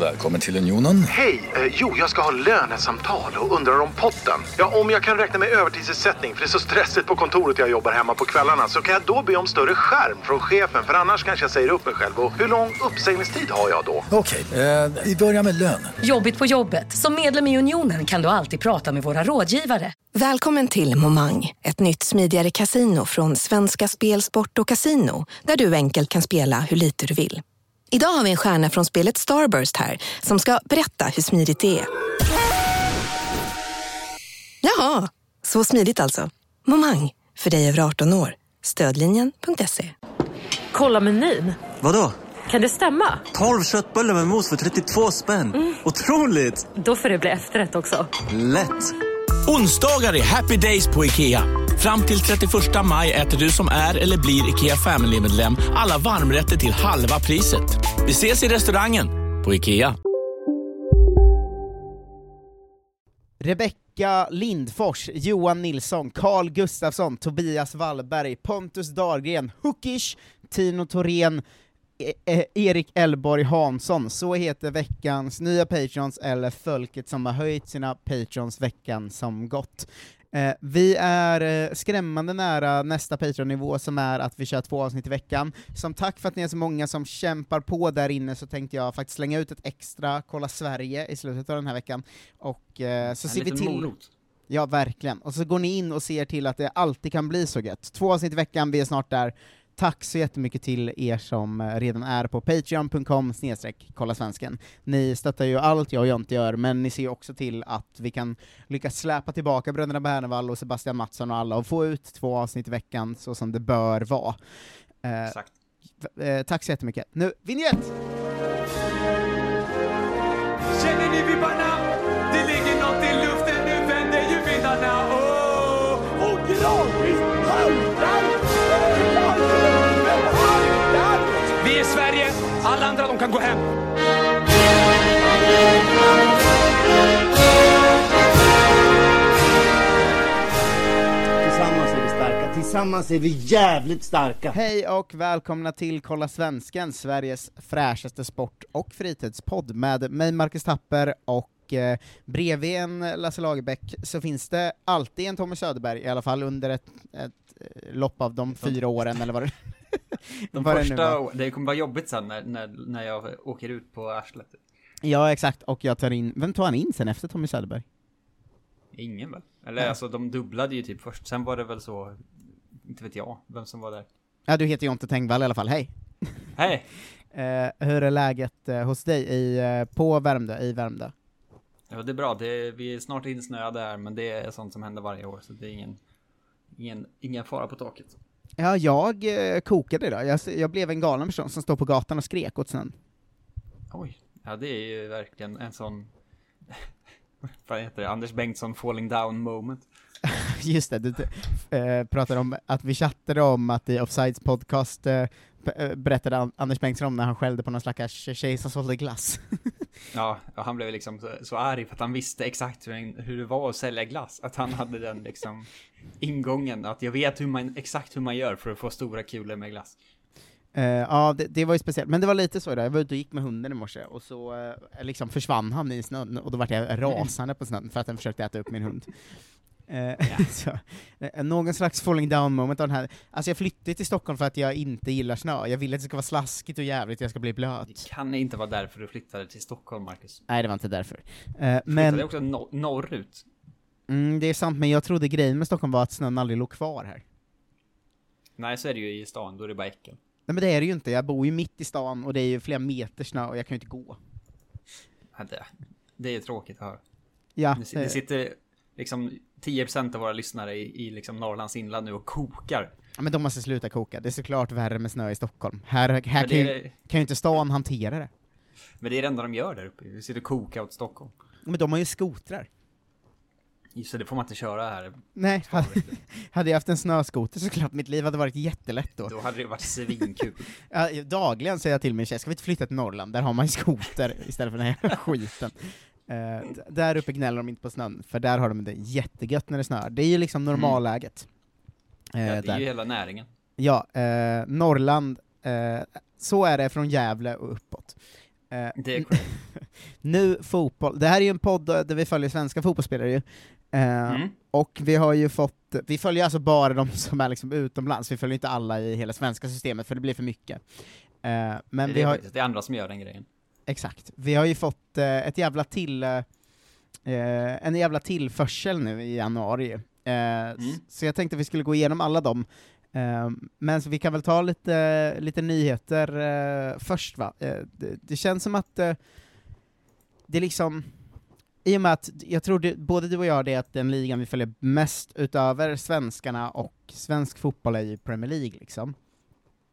Välkommen till Unionen. Hej! Eh, jo, jag ska ha lönesamtal och undrar om potten. Ja, om jag kan räkna med övertidsersättning för det är så stressigt på kontoret jag jobbar hemma på kvällarna så kan jag då be om större skärm från chefen för annars kanske jag säger upp mig själv. Och hur lång uppsägningstid har jag då? Okej, eh, vi börjar med lön. Jobbigt på jobbet. Som medlem i Unionen kan du alltid prata med våra rådgivare. Välkommen till Momang, ett nytt smidigare casino från Svenska Spel, Sport och Casino där du enkelt kan spela hur lite du vill. Idag har vi en stjärna från spelet Starburst här som ska berätta hur smidigt det är. Jaha, så smidigt alltså. Momang, för dig över 18 år. Stödlinjen.se. Kolla menyn. Vadå? Kan det stämma? 12 köttbullar med mos för 32 spänn. Otroligt! Då får det bli efterrätt också. Lätt! Onsdagar är happy days på IKEA. Fram till 31 maj äter du som är eller blir IKEA Family-medlem alla varmrätter till halva priset. Vi ses i restaurangen på IKEA. Rebecka Lindfors, Johan Nilsson, Carl Gustafsson, Tobias Wallberg, Pontus Dahlgren, Hookish, Tino Thorén, E- eh, Erik Elborg Hansson, så heter veckans nya patrons, eller folket som har höjt sina patrons veckan som gått. Eh, vi är eh, skrämmande nära nästa Patreon-nivå som är att vi kör två avsnitt i veckan. Som tack för att ni är så många som kämpar på där inne så tänkte jag faktiskt slänga ut ett extra Kolla Sverige i slutet av den här veckan, och eh, så En ser vi till... morot. Ja, verkligen. Och så går ni in och ser till att det alltid kan bli så gött. Två avsnitt i veckan, vi är snart där. Tack så jättemycket till er som eh, redan är på patreon.com snedstreck kolla svensken. Ni stöttar ju allt jag och Jonte gör, men ni ser ju också till att vi kan lyckas släpa tillbaka bröderna Bernevall och Sebastian Mattsson och alla och få ut två avsnitt i veckan så som det bör vara. Eh, Exakt. eh, tack så jättemycket. Nu, vignett! Känner ni vibbarna? Det ligger något i luften, nu vänder ju vindarna. Oh! Och gradvis alla andra de kan gå hem. Tillsammans är vi starka, tillsammans är vi jävligt starka. Hej och välkomna till Kolla Svensken, Sveriges fräschaste sport och fritidspodd med mig Marcus Tapper och eh, bredvid en Lasse Lagerbäck så finns det alltid en Tommy Söderberg, i alla fall under ett, ett eh, lopp av de fyra åren eller vad det De vad det första, var. det kommer vara jobbigt sen när, när, när jag åker ut på arslet. Ja, exakt, och jag tar in, vem tar han in sen efter Tommy Söderberg? Ingen väl? Eller Nej. alltså de dubblade ju typ först, sen var det väl så, inte vet jag, vem som var där. Ja, du heter Jonte Tengvall i alla fall, hej! Hej! Eh, hur är läget eh, hos dig i, eh, på Värmdö, i Värmdö? Ja, det är bra, det vi är snart insnöade här, men det är sånt som händer varje år, så det är ingen, ingen, ingen fara på taket. Ja, jag eh, kokade idag, jag, jag blev en galen person som stod på gatan och skrek åt snön. Oj, ja det är ju verkligen en sån, vad heter det, Anders Bengtsson falling down moment. Just det, du äh, pratade om att vi chattade om att i Offsides podcast eh, eh, berättade An- Anders Bengtsson om när han skällde på någon slags tjej som sålde glass. Ja, och han blev liksom så, arg för att han visste exakt hur, hur det var att sälja glass. Att han hade den liksom ingången, att jag vet hur man, exakt hur man gör för att få stora kulor med glass. Eh, ja, det, det var ju speciellt, men det var lite så idag, jag var ute och gick med hunden i morse, och så eh, liksom försvann han i snön, och då var jag rasande på snön för att den försökte äta upp min hund. Eh, så, eh, någon slags falling down moment av den här, alltså jag flyttade till Stockholm för att jag inte gillar snö, jag vill att det ska vara slaskigt och jävligt, jag ska bli blöt. Det kan inte vara därför du flyttade till Stockholm, Marcus. Nej, det var inte därför. Eh, Men... men... Flyttade också no norrut. Mm, det är sant, men jag trodde grejen med Stockholm var att snön aldrig låg kvar här. Nej, så är det ju i stan, då är det bara äckel. Nej men det är det ju inte, jag bor ju mitt i stan och det är ju flera meter snö och jag kan ju inte gå. Ja, det, det är tråkigt att höra. Ja, Det, det sitter liksom 10% av våra lyssnare i, i liksom Norrlands inland nu och kokar. Ja, men de måste sluta koka, det är såklart värre med snö i Stockholm. Här, här kan, det ju, är- kan ju inte stan hantera det. Men det är det enda de gör där uppe. Vi sitter och kokar åt Stockholm. Men de har ju skotrar. Just det, det får man inte köra här. Nej, hade, hade jag haft en snöskoter så klart mitt liv hade varit jättelätt då. Då hade det varit svinkul. Ja, dagligen säger jag till min tjej, ska vi inte flytta till Norrland, där har man ju skoter istället för den här skiten. Eh, där uppe gnäller de inte på snön, för där har de det jättegött när det snöar. Det är ju liksom normalläget. Eh, Ja, det är där. ju hela näringen. Ja, eh, Norrland, eh, så är det från Gävle och uppåt. Eh, Det är korrekt. nu fotboll, det här är ju en podd där vi följer svenska fotbollsspelare ju. Eh, Mm. Och vi har ju fått, vi följer alltså bara de som är liksom utomlands, vi följer inte alla i hela svenska systemet för det blir för mycket. Men det, vi är har, det är andra som gör den grejen. Exakt, vi har ju fått eh, ett jävla till, eh, en jävla tillförsel nu i januari. Eh, s- Så jag tänkte vi skulle gå igenom alla dem. Eh, men så vi kan väl ta lite, lite nyheter eh, först va? Eh, det, det känns som att eh, det är liksom, i och med att jag tror det, både du och jag det är att den ligan vi följer mest utöver svenskarna och svensk fotboll är ju Premier League liksom.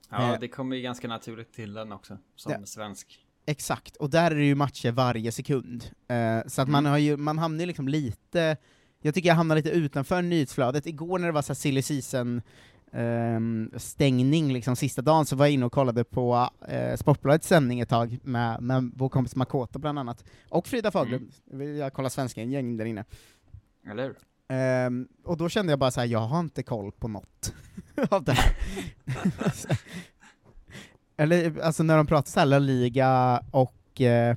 Ja, Eh, det kommer ju ganska naturligt till den också, som Ja. svensk. Exakt, och där är det ju matcher varje sekund. Eh, så att man har ju, man hamnar liksom lite, jag tycker jag hamnar lite utanför nyhetsflödet. Igår när det var så här silly season ehm, stängning liksom sista dagen så var jag inne och kollade på eh, Sportbladets sändning ett tag med, med vår kompis Makoto bland annat, och Frida Faglund. Jag kollar svenska en gäng där inne. Eller hur? Ehm, och då kände jag bara så här: jag har inte koll på något av det här. Eller alltså när de pratar så La Liga och eh,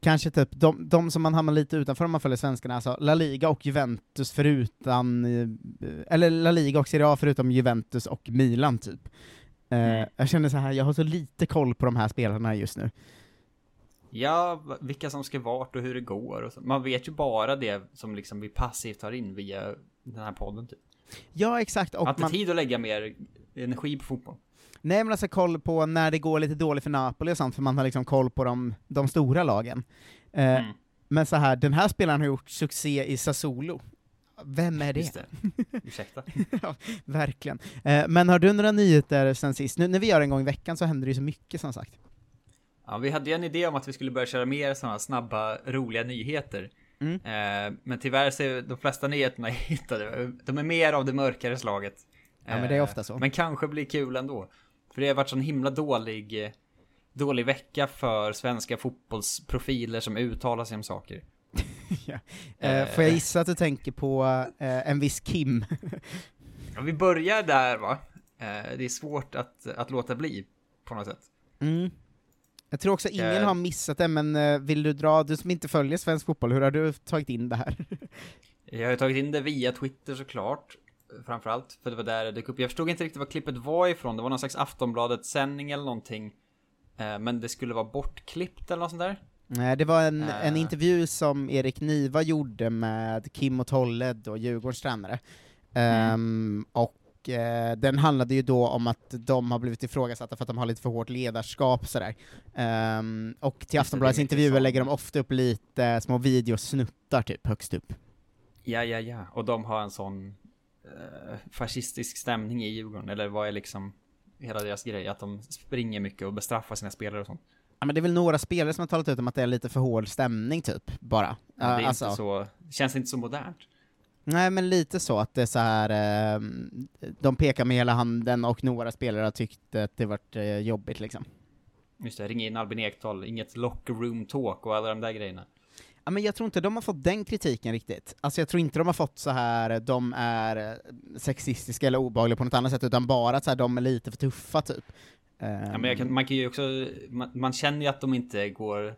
kanske typ de, de som man hamnar lite utanför om man följer svenskarna, alltså La Liga och Juventus förutan, eh, eller La Liga och Serie A förutom Juventus och Milan typ. Eh, Jag känner så här, jag har så lite koll på de här spelarna just nu. Ja, vilka som ska vart och hur det går och så. Man vet ju bara det som liksom vi passivt tar in via den här podden typ. Ja, exakt. Och Och har inte man, tid att lägga mer energi på fotboll. Nej men alltså koll på när det går lite dåligt för Napoli och sånt, för man har liksom koll på de, de stora lagen. Eh, Mm. Men så här, den här spelaren har gjort succé i Sassuolo. Vem är det? Just det. Ursäkta. ja, verkligen. Eh, men har du några nyheter sen sist? Nu när vi gör en gång i veckan så händer det ju så mycket som sagt. Ja, vi hade ju en idé om att vi skulle börja köra mer sådana snabba, roliga nyheter. Mm. Eh, men tyvärr så är de flesta nyheterna jag hittade, de är mer av det mörkare slaget. Ja, men det är ofta så. Men kanske blir kul ändå. För det har varit sån himla dålig, eh, dålig vecka för svenska fotbollsprofiler som uttalar sig om saker. ja. eh, får jag gissa att du tänker på eh, en viss Kim? Ja, vi börjar där va. Eh, det är svårt att, att låta bli på något sätt. Mm. Jag tror också ingen Eh. har missat det, men eh, vill du dra, du som inte följer svensk fotboll, hur har du tagit in det här? Jag har tagit in det via Twitter såklart. Framförallt, för det var där det dök upp. Jag förstod inte riktigt var klippet var ifrån. Det var någon slags Aftonbladet-sändning eller någonting. Eh, Men det skulle vara bortklippt eller något sånt där. Nej, det var en, en Eh. intervju som Erik Niva gjorde med Kim och Tolle, då Djurgårdens tränare. Ehm, och eh, den handlade ju då om att de har blivit ifrågasatta för att de har lite för hårt ledarskap sådär. Ehm, och till det, Aftonbladets intervjuer lägger de ofta upp lite små videosnuttar typ, högst upp. Ja, ja, ja. Och de har en sån fascistisk stämning i Djurgården. Eller vad är liksom hela deras grej? Att de springer mycket och bestraffar sina spelare och sånt. Ja, men det är väl några spelare som har talat ut om att det är lite för hård stämning typ, bara. det är alltså, inte så, känns inte så modernt. Nej men lite så, att det är så här eh, de pekar med hela handen och några spelare har tyckt att det varit eh, jobbigt liksom. Just det, ringa in Albin Ekdal, inget locker room talk och alla de där grejerna. Ja, men jag tror inte de har fått den kritiken riktigt. Alltså jag tror inte de har fått så här de är eh, sexistiska eller obehagliga på något annat sätt, utan bara att så här, de är lite för tuffa typ. Ja, men Ehm, jag kan, man kan ju också, man, man känner ju att de inte går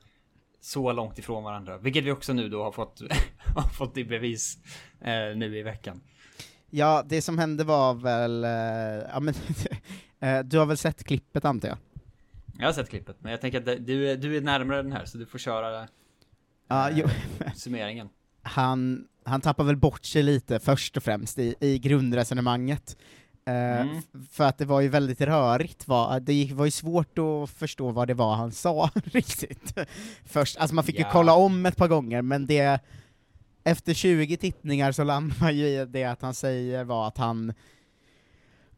så långt ifrån varandra. Vilket vi också nu då har fått, har fått i bevis eh, nu i veckan. Ja, det som hände var väl, eh, ja men, eh, du har väl sett klippet antar jag? Jag har sett klippet, men jag tänker att du, du är närmare den här så du får köra Ja, eh, summeringen. han, han tappar väl bort sig lite först och främst i, i grundresonemanget. Eh, Mm. För att det var ju väldigt rörigt, va? det gick, var ju svårt att förstå vad det var han sa riktigt. Först, alltså man fick ju Ja. kolla om ett par gånger, men det efter 20 tittningar så landar man ju i det att han säger var att han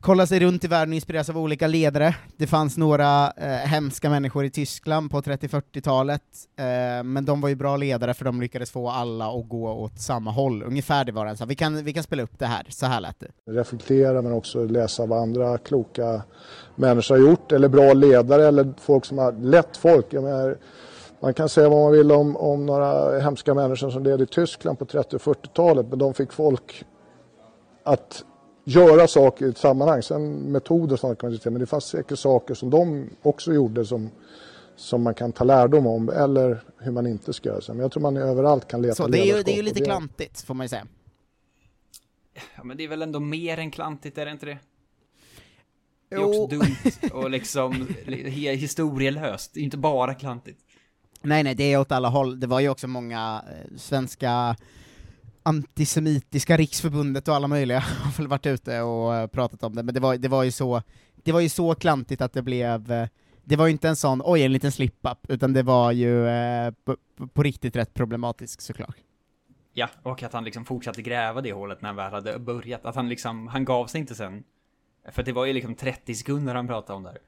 kolla sig runt i världen och inspireras av olika ledare. Det fanns några eh, hemska människor i Tyskland på 30-40-talet, eh, men de var ju bra ledare för de lyckades få alla att gå åt samma håll. Ungefär det var det. Så vi kan, vi kan spela upp det här, så här lät det. reflektera men också läsa vad andra kloka människor har gjort eller bra ledare eller folk som har lett folk. Jag menar, man kan säga vad man vill om, om några hemska människor som ledde i Tyskland på 30 och 40-talet men de fick folk att göra saker i ett sammanhang. Sen metoder och sånt kan man diskutera men det fanns säkert saker som de också gjorde som, som man kan ta lärdom om eller hur man inte ska göra. Så, Men jag tror man överallt kan leta Så det är ju, det är ju lite klantigt, får man ju säga. Ja, men det är väl ändå mer än klantigt, är det inte det? Det är Jo. också dumt och liksom historielöst, det är inte bara klantigt. Nej, nej, det är åt alla håll. Det var ju också många eh, svenska antisemitiska riksförbundet och alla möjliga har väl varit ute och eh, pratat om det, men det var, det var ju så, det var ju så klantigt att det blev, eh, det var ju inte en sån, oj en liten slip-up, utan det var ju eh, på, på- riktigt rätt problematiskt såklart. Ja, och att han liksom fortsatte gräva det hålet när han väl hade börjat. Att han liksom, han gav sig inte sen. För det var ju liksom 30 sekunder han pratade om där.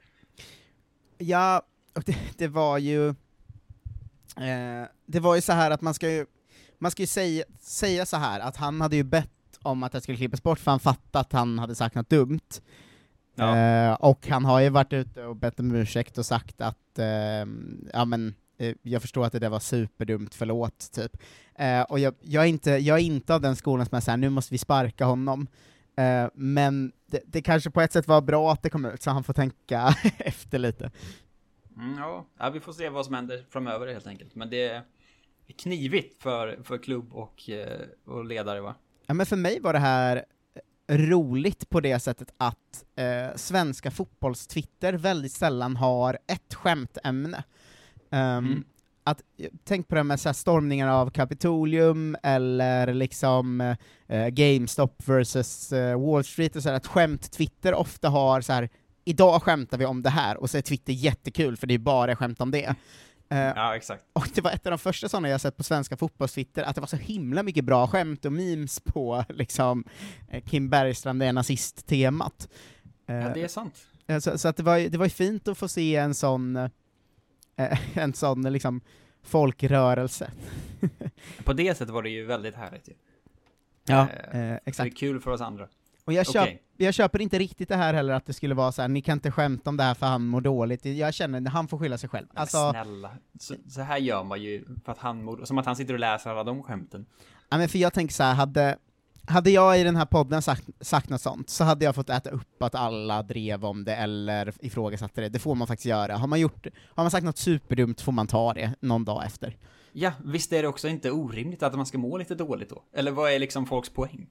Ja, och det, det var ju, eh, det var ju så här att man ska ju, man ska ju säga, säga så här att han hade ju bett om att det skulle klippas bort för han fattade att han hade sagt något dumt. Ja. Eh, och han har ju varit ute och bett om ursäkt och sagt att, eh, ja men, eh, jag förstår att det där var superdumt, förlåt, typ. Eh, och jag, jag, är inte, jag är inte av den skolan som är såhär, nu måste vi sparka honom. Eh, men det, det kanske på ett sätt var bra att det kom ut, så han får tänka efter lite. Mm, ja. ja, vi får se vad som händer framöver helt enkelt. Men det knivigt för, för klubb och, eh, och ledare va? Ja, men för mig var det här roligt på det sättet att eh, svenska fotbollstwitter väldigt sällan har ett skämtämne. Um, att, tänk på det med så här stormningar av Kapitolium, eller liksom eh, GameStop versus eh, Wall Street, och så här, att skämt-Twitter ofta har så här idag skämtar vi om det här, och så är Twitter jättekul för det är bara skämt om det. Eh, Ja, exakt. och det var ett av de första sådana jag sett på svenska fotbollstwitter, att det var så himla mycket bra skämt och memes på liksom eh, Kim Bergstrand, det är nazist-temat. Eh, Ja, det är sant. eh, Så, så att det var, ju- det var ju fint att få se en sån, eh, en sån liksom folkrörelse. På det sättet var det ju väldigt härligt ju. Ja, Eh, eh, exakt. Det är kul för oss andra. Och jag, köp, Okej. jag köper inte riktigt det här heller att det skulle vara så här, ni kan inte skämta om det här för han mår dåligt. Jag känner, han får skylla sig själv. Men Alltså, snälla, så, så här gör man ju för att han mår, som att han sitter och läser alla de skämten. Ja, men för jag tänker så här, hade, hade jag i den här podden sagt, sagt något sånt, så hade jag fått äta upp att alla drev om det eller ifrågasatte det. Det får man faktiskt göra. Har man, gjort, har man sagt något superdumt får man ta det någon dag efter. Ja, visst är det också inte orimligt att man ska må lite dåligt då? Eller vad är liksom folks poäng?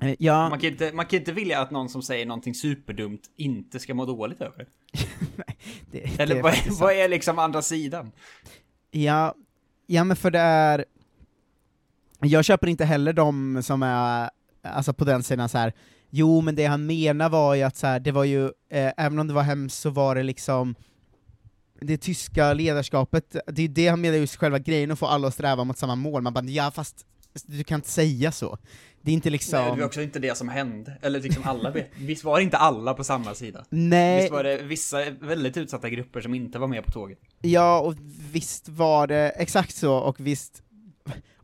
Eh, Ja, Man kan inte, man kan inte vilja att någon som säger någonting superdumt inte ska må dåligt över det. det, Eller det vad, är, vad är liksom andra sidan? Ja, ja men för det är... Jag köper inte heller de som är, alltså på den sidan så här. jo men det han menar var ju att så här, det var ju, eh, även om det var hemskt så var det liksom det tyska ledarskapet, det är det han menar just själva grejen, att få alla att sträva mot samma mål, man bara ja fast du kan inte säga så. Det är inte liksom... Nej, det var också inte det som hände. Eller liksom alla vet. Visst var inte alla på samma sida? Nej. Visst var det vissa väldigt utsatta grupper som inte var med på tåget? Ja, och visst var det exakt så, och visst,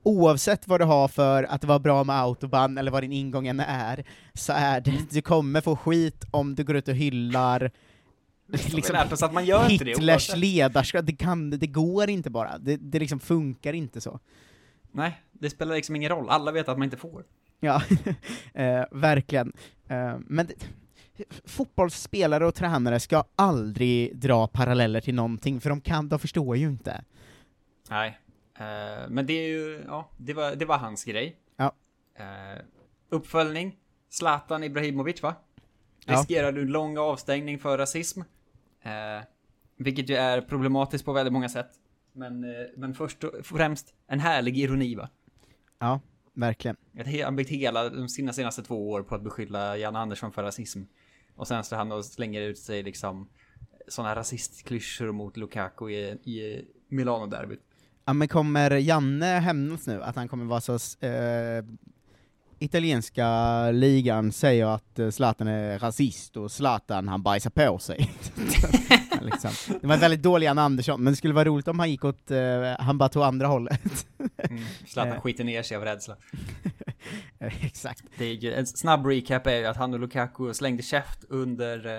oavsett vad du har för att det var bra med autobahn, eller vad din ingång än är, så är det, du kommer få skit om du går ut och hyllar liksom, oss att man gör det Hitlers ledarskap, det, kan, det går inte bara, det, det liksom funkar inte så. Nej, det spelar liksom ingen roll. Alla vet att man inte får. Ja, eh, verkligen. Eh, men fotbollsspelare och tränare ska aldrig dra paralleller till någonting, för de kan, de förstår ju inte. Nej. Eh, men det är ju, ja, det var, det var hans grej. Ja. Eh, uppföljning. Zlatan Ibrahimovic va? Ja. Riskerar du lång avstängning för rasism. Eh, vilket ju är problematiskt på väldigt många sätt. Men, eh, men först och främst en härlig ironi va? Ja, verkligen. Han byggt hela de sina senaste två år på att beskylla Jan Andersson för rasism. Och sen står han och slänger ut sig liksom sådana rasistklyschor mot Lukaku i, i Milano-derbyt. Ja men kommer Janne hämnas nu, att han kommer vara så... Eh, italienska ligan säger att eh, Zlatan är rasist, och Zlatan han bajsar på sig. liksom. Det var en väldigt dålig Jan Andersson, men det skulle vara roligt om han gick åt, eh, han bara tog andra hållet. Mm. Zlatan Eh. skiter ner sig av rädsla. Eh, Exakt. Det är ju, en snabb recap är ju att han och Lukaku slängde käft under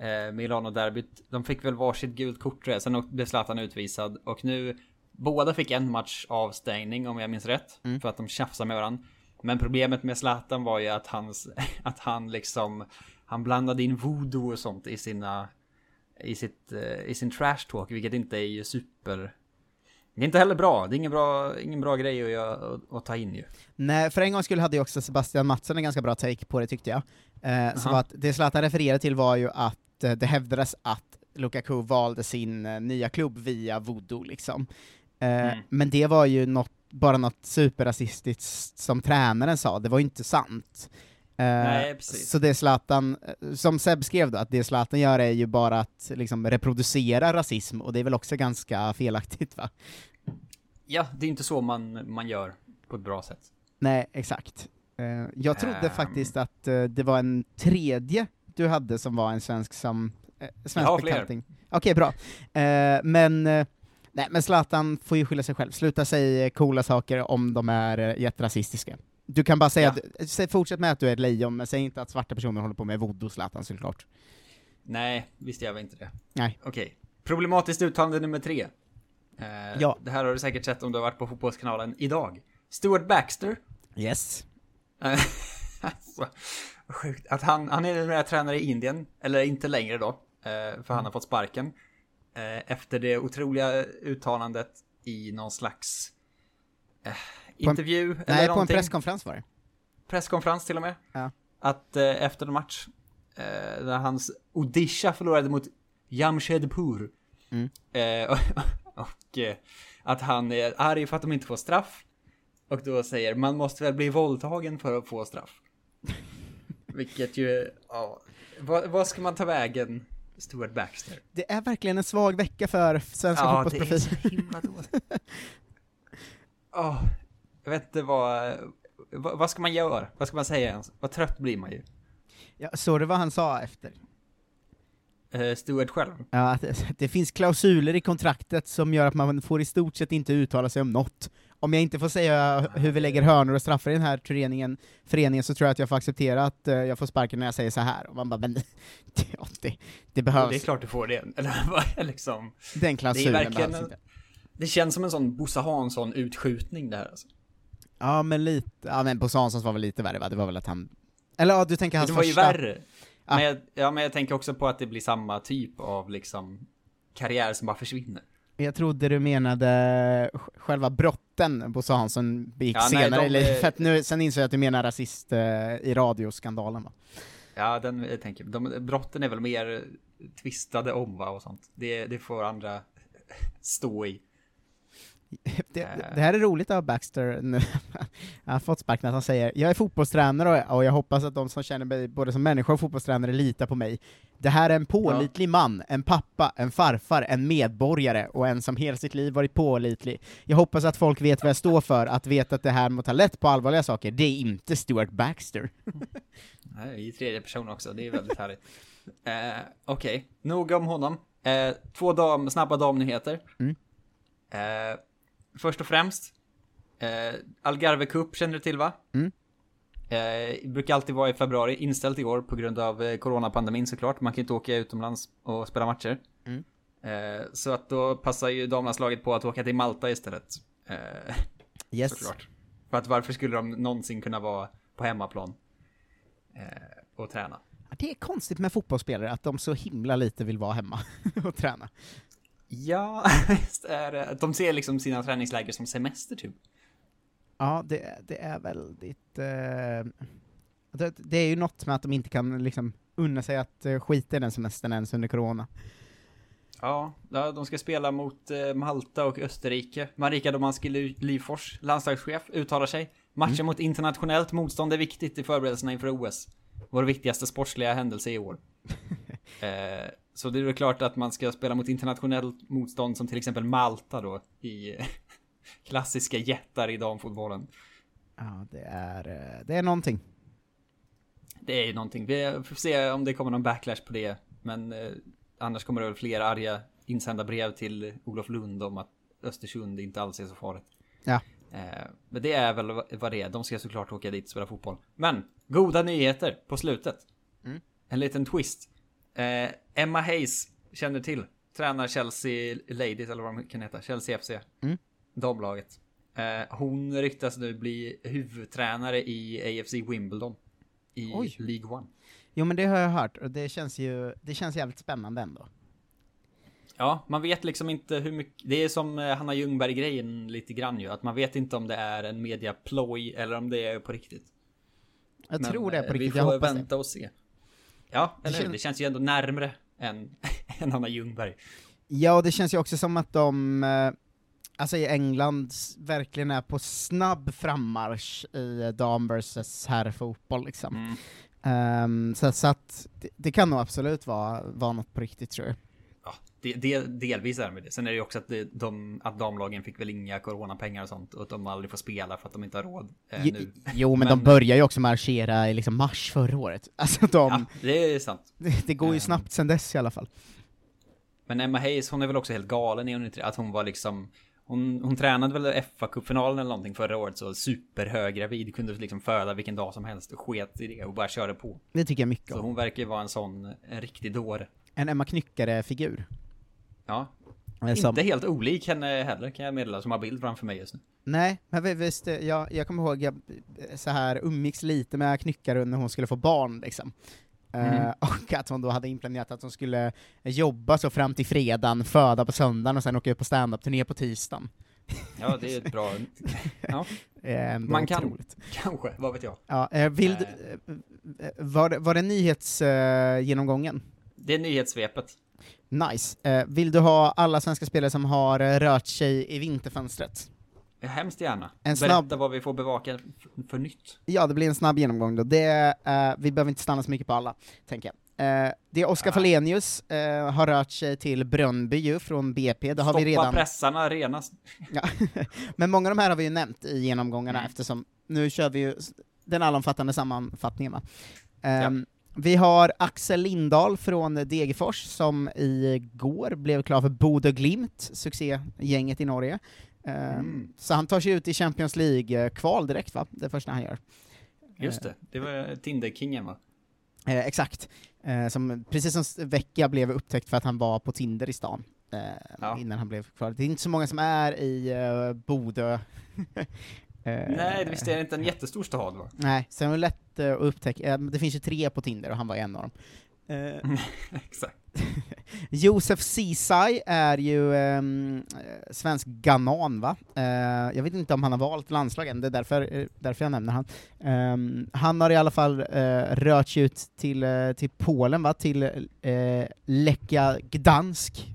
eh, Milano-derbyt. De fick väl varsitt gult kort sen blev Zlatan utvisad. Och nu, båda fick en match avstängning om jag minns rätt. Mm. För att de tjafsade med varandra. Men problemet med Zlatan var ju att, hans, att han liksom, han blandade in voodoo och sånt i sina, i, sitt, eh, i sin trash talk, vilket inte är ju super... Det är inte heller bra, det är ingen bra, ingen bra grej att, göra, att, ta in ju. Nej, för en gång skulle hade ju också Sebastian Mattsson en ganska bra take på det tyckte jag. Eh, som Aha. att det Zlatan refererade till var ju att eh, det hävdades att Lukaku valde sin eh, nya klubb via voodoo liksom. Eh, Mm. Men det var ju något, bara något superrasistiskt som tränaren sa, det var ju inte sant. Eh, Nej, precis. Så det Zlatan, eh, som Seb skrev då, att det Zlatan gör är ju bara att liksom reproducera rasism, och det är väl också ganska felaktigt va? Ja, det är inte så man, man gör på ett bra sätt. Nej, exakt. Eh, jag trodde Ehm. faktiskt att eh, det var en tredje du hade som var en svensk som... Svensk Jag fler. bekanting. Okej, bra. Eh, men, eh, nej men Zlatan får ju skylla sig själv. Sluta säga coola saker om de är jätterasistiska. Du kan bara säga, Ja. att, säg, fortsätt med att du är ett lejon, men säg inte att svarta personer håller på med voodoo, Zlatan såklart. Nej, visst gör vi inte det. Nej. Okej. Problematiskt uttalande nummer tre. Eh, Ja. Det här har du säkert sett om du har varit på Fotbollskanalen idag. Stuart Baxter. Yes. Eh, alltså, sjukt. Att han, han är numera tränare i Indien, eller inte längre då, eh, för han har fått sparken. Eh, efter det otroliga uttalandet i någon slags På en- intervju eller Nej, på en någonting. presskonferens var det. Presskonferens till och med. Ja. Att eh, efter en match, eh, när hans Odisha förlorade mot Jamshedpur. Mm. Eh, och och eh, att han är arg för att de inte får straff. Och då säger man måste väl bli våldtagen för att få straff. Vilket ju, ja. Vad, vad ska man ta vägen, Stuart Baxter? Det är verkligen en svag vecka för svenska Ja, det är fotbollsprofiler. så himla dåligt. Åh, jag vet inte vad, vad, vad ska man göra? Vad ska man säga ens? Vad trött blir man ju. Ja, såg du vad han sa efter? Eh, Stuart själv. Ja, det, det finns klausuler i kontraktet som gör att man får i stort sett inte uttala sig om något. Om jag inte får säga hur vi lägger hörnor och straffar i den här föreningen, föreningen så tror jag att jag får acceptera att eh, jag får sparken när jag säger så här. Och man bara, men ja, det, det behövs. Det är klart du får det. Eller liksom... Den Det är klausulen verkligen behövs en, inte. Det känns som en sån Bosse Hansson-utskjutning det här alltså. Ja, men lite, ja men Bosse Hanssons var väl lite värre va? Det var väl att han, eller ja, du tänker hans Det var ju första... värre. Ah. Men jag, ja, men jag tänker också på att det blir samma typ av liksom karriär som bara försvinner. Jag trodde du menade sj- själva brotten Bosse Hansson begick Ja, nej, senare de i livet, är- för att nu, sen insåg jag att du menar rasist eh, i radioskandalen va? Ja, den jag tänker de, brotten är väl mer tvistade om va och sånt. Det, det får andra stå i. Det, Eh. det här är roligt av Baxter, nu han har fått sparken, att han säger jag är fotbollstränare och, jag hoppas att de som känner mig både som människa och fotbollstränare litar på mig. Det här är en pålitlig man, en pappa, en farfar, en medborgare och en som hela sitt liv varit pålitlig. Jag hoppas att folk vet vad jag står för, att veta att det här med att ta lätt på allvarliga saker, det är inte Stuart Baxter. Nej, I tredje person också, det är väldigt härligt. Eh, Okej, nog om honom. Eh, två dam, snabba damnyheter. Mm. Eh, först och främst, eh, Algarve Cup känner du till va? Mm. Eh, brukar alltid vara i februari, inställt i år på grund av eh, coronapandemin såklart. Man kan inte åka utomlands och spela matcher. Mm. Eh, så att då passar ju damlandslaget på att åka till Malta istället. Eh, Yes. Såklart. För att varför skulle de någonsin kunna vara på hemmaplan eh, och träna? Det är konstigt med fotbollsspelare, att de så himla lite vill vara hemma och träna. Ja, visst är det. De ser liksom sina träningsläger som semester typ. Ja, det, det är väldigt... Eh, det, det är ju något med att de inte kan liksom unna sig att eh, skita i den semestern ens under corona. Ja, de ska spela mot eh, Malta och Österrike. Marika Domanski Ly- Lyfors, landslagschef, uttalar sig. Matchen Mm. mot internationellt motstånd är viktigt i förberedelserna inför OS. Vår viktigaste sportsliga händelse i år. eh, så det är väl klart att man ska spela mot internationellt motstånd som till exempel Malta då i klassiska jättar i damfotbollen. Ja, det är, eh, det är någonting. Det är ju någonting. Vi får se om det kommer någon backlash på det. Men eh, annars kommer det väl fler arga insända brev till Olof Lund om att Östersund inte alls är så farligt. Ja. Eh, men det är väl vad vad det är. De ska såklart åka dit och spela fotboll. Men, goda nyheter på slutet. Mm. En liten twist. Emma Hayes känner till. Tränar Chelsea Ladies, eller vad de kan heta. Chelsea FC. Mm. Damlaget. Eh, hon ryktas nu bli huvudtränare i AFC Wimbledon. I Oj. League One. Jo men det har jag hört, och det känns ju, det känns jävligt spännande ändå. Ja, man vet liksom inte hur mycket, det är som eh, Hanna Ljungberg-grejen lite grann ju, att man vet inte om det är en mediaploj eller om det är på riktigt. Jag Men, tror det är på eh, riktigt, Vi jag får hoppas vänta och se. Ja, eller hur? kän- Det känns ju ändå närmre än, än Hanna Ljungberg. Ja, och det känns ju också som att de, eh, alltså i England, verkligen är på snabb frammarsch i eh, dam versus herrfotboll liksom. Mm. Ehm, så, så att det, det kan nog absolut vara, vara något på riktigt tror jag. Det, det, delvis är det med det. Sen är det ju också att, det, de, att damlagen fick väl inga coronapengar och sånt och att de aldrig får spela för att de inte har råd eh, nu. jo, men, de börjar ju också marschera i liksom mars förra året. Alltså de, Ja, det är sant. det, det går ju Ehm. snabbt sen dess i alla fall. Men Emma Hayes, hon är väl också helt galen, är hon inte? Att hon var liksom hon, hon tränade väl fa cupfinalen eller någonting förra året så superhöggravid, kunde liksom föda vilken dag som helst och sket i det och bara körde på. Det tycker jag mycket Så om. hon verkar ju vara en sån, en riktig dåre. En Emma Knyckare-figur. Ja. Eh, som- Inte helt olik henne heller kan jag meddela som har bild framför mig just nu. Nej, men vi- visst, eh, jag, jag kommer ihåg, jag så här umgicks lite med Knyckare när hon skulle få barn liksom. Eh, Mm. och att hon då hade inplanerat att hon skulle jobba så fram till fredagen, föda på söndagen och sen åka ut på standup-turné på tisdagen. Ja, det är ett bra... Ja. Eh, ändå Man kan, otroligt. kanske, vad vet jag. Ja, eh, vill, Eh. eh, var, var det nyhetsgenomgången? Eh, genomgången? Det är nyhetssvepet. Nice. Eh, vill du ha alla svenska spelare som har eh, rört sig i vinterfönstret? Hemskt gärna. En Berätta snabb- vad vi får bevaka för, nytt. Ja, det blir en snabb genomgång då. Det, eh, vi behöver inte stanna så mycket på alla, tänker jag. Eh, det är Oskar Falenius, eh, har rört sig till Brönnby ju, från BP, det har Stoppa vi redan... pressarna renast. Ja. Men många av de här har vi ju nämnt i genomgångarna Mm. eftersom nu kör vi ju den allomfattande sammanfattningen va. Ehm, Vi har Axel Lindahl från Degerfors som igår blev klar för Bodø Glimt, succégänget i Norge. Ehm, Mm. Så han tar sig ut i Champions League-kval direkt va, det första han gör. Just det, det var Tinder-kingen va? Eh, exakt. Eh, som, precis som Vecchia blev upptäckt för att han var på Tinder i stan. Eh, Ja. Innan han blev kvar. Det är inte så många som är i uh, Bodö. Eh, Nej, det visst är det inte en jättestor stad va? Nej, så det var lätt eh, att upptäcka. Eh, det finns ju tre på Tinder och han var en av dem. Eh, Exakt. Josef Ceesay är ju ehm, eh, svensk ganan, va? Eh, jag vet inte om han har valt landslag än, det är därför, eh, därför jag nämner han. Ehm, han har i alla fall eh, rört sig ut till, eh, till Polen, va? Till eh, Lechia Gdansk.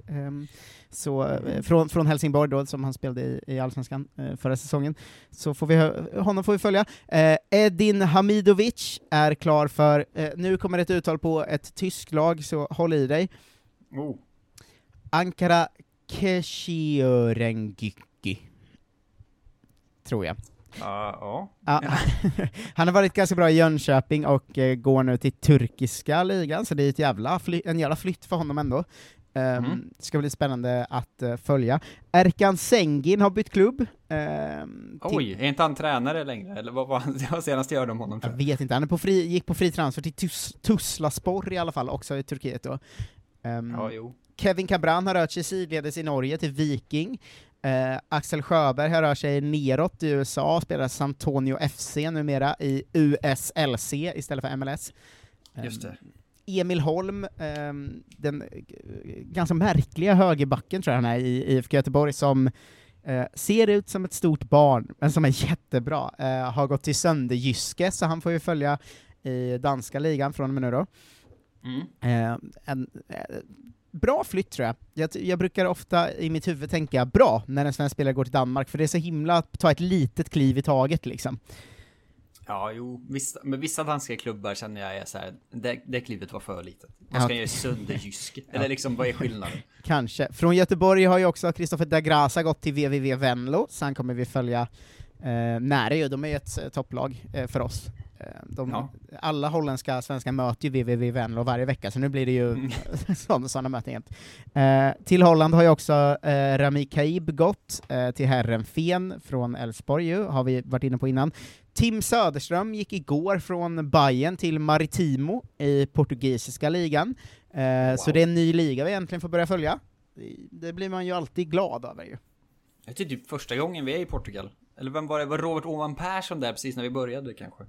Så, eh, från, från Helsingborg då, som han spelade i, i Allsvenskan eh, förra säsongen. Så får vi, honom får vi följa. Eh, Edin Hamidovic är klar för, nu kommer ett uttal på ett tyskt lag, så håll i dig. Oh. Ankara Keshiörengyki. Tror jag. Ja, ja. Ja. Han har varit ganska bra i Jönköping och går nu till turkiska ligan, så det är ett jävla en jävla flytt för honom ändå. Um, Mm. Ska bli spännande att eh, följa. Erkan Sengin har bytt klubb. till- Oj, är inte han tränare längre? Eller vad var det var senast jag hörde om honom Jag vet inte, han är på fri, gick på fri transfer till Tus, Tuzlaspor i alla fall, också i Turkiet då. Ehm, Ja. Kevin Cabran har rört sig sidledes i Norge till Viking. Eh, Axel Sjöberg har rört sig neråt i USA, spelar San Antonio FC numera i USLC istället för MLS. Just det. Emil Holm, ehm, den eh, ganska märkliga högerbacken tror jag han är i IFK Göteborg, som eh, ser ut som ett stort barn, men som är jättebra. Eh, har gått till Sönderjyske, så han får ju följa i danska ligan från och med nu då. Mm. Eh, en, bra flytt tror jag. jag. Jag brukar ofta i mitt huvud tänka bra när en svensk spelare går till Danmark, för det är så himla att ta ett litet kliv i taget liksom. Ja, jo, vissa, men vissa danska klubbar känner jag är så här, det, det klivet var för litet. Ja. Vad ska jag göra sönderjysk? Eller liksom, vad är skillnaden? Kanske. Från Göteborg har ju också Kristoffer Dagrasa gått till VVV Venlo, så han kommer vi följa eh, nära ju, de är ju ett eh, topplag eh, för oss. Eh, de, Ja. Alla holländska svenskar möter ju VVV Venlo varje vecka, så nu blir det ju Mm. sådana, möten jämt. Eh, till Holland har ju också eh, Rami Kaib gått, eh, till Herrenfen från Elfsborg ju, har vi varit inne på innan. Tim Söderström gick igår från Bayern till Maritimo i portugisiska ligan. Eh, Så Wow. det är en ny liga vi äntligen får börja följa. Det blir man ju alltid glad över ju. Det är typ första gången vi är i Portugal. Eller vem var det? Var Robert Åman Persson där precis när vi började kanske?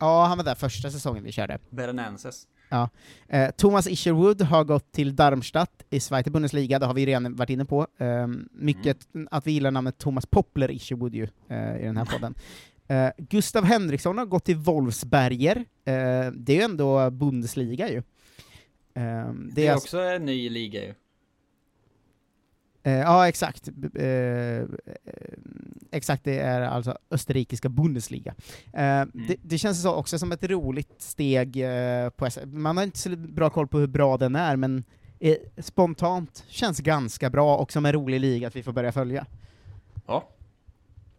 Ja, han var där första säsongen vi körde. Berenenses. Ja. Eh, Thomas Isherwood har gått till Darmstadt i Zweite Bundesliga, det har vi redan varit inne på. Eh, mycket att vi gillar namnet Thomas Poppler Isherwood ju, eh, i den här podden. Eh, Gustav Henriksson har gått till Wolfsberger, eh, det är ju ändå Bundesliga ju. Eh, Det är alltså- också en ny liga ju. Eh, ja, exakt. Eh, eh, exakt, det är alltså österrikiska Bundesliga. Eh, det, det känns så också som ett roligt steg på Man har inte så bra koll på hur bra den är, men spontant känns ganska bra och som en rolig liga att vi får börja följa. Ja.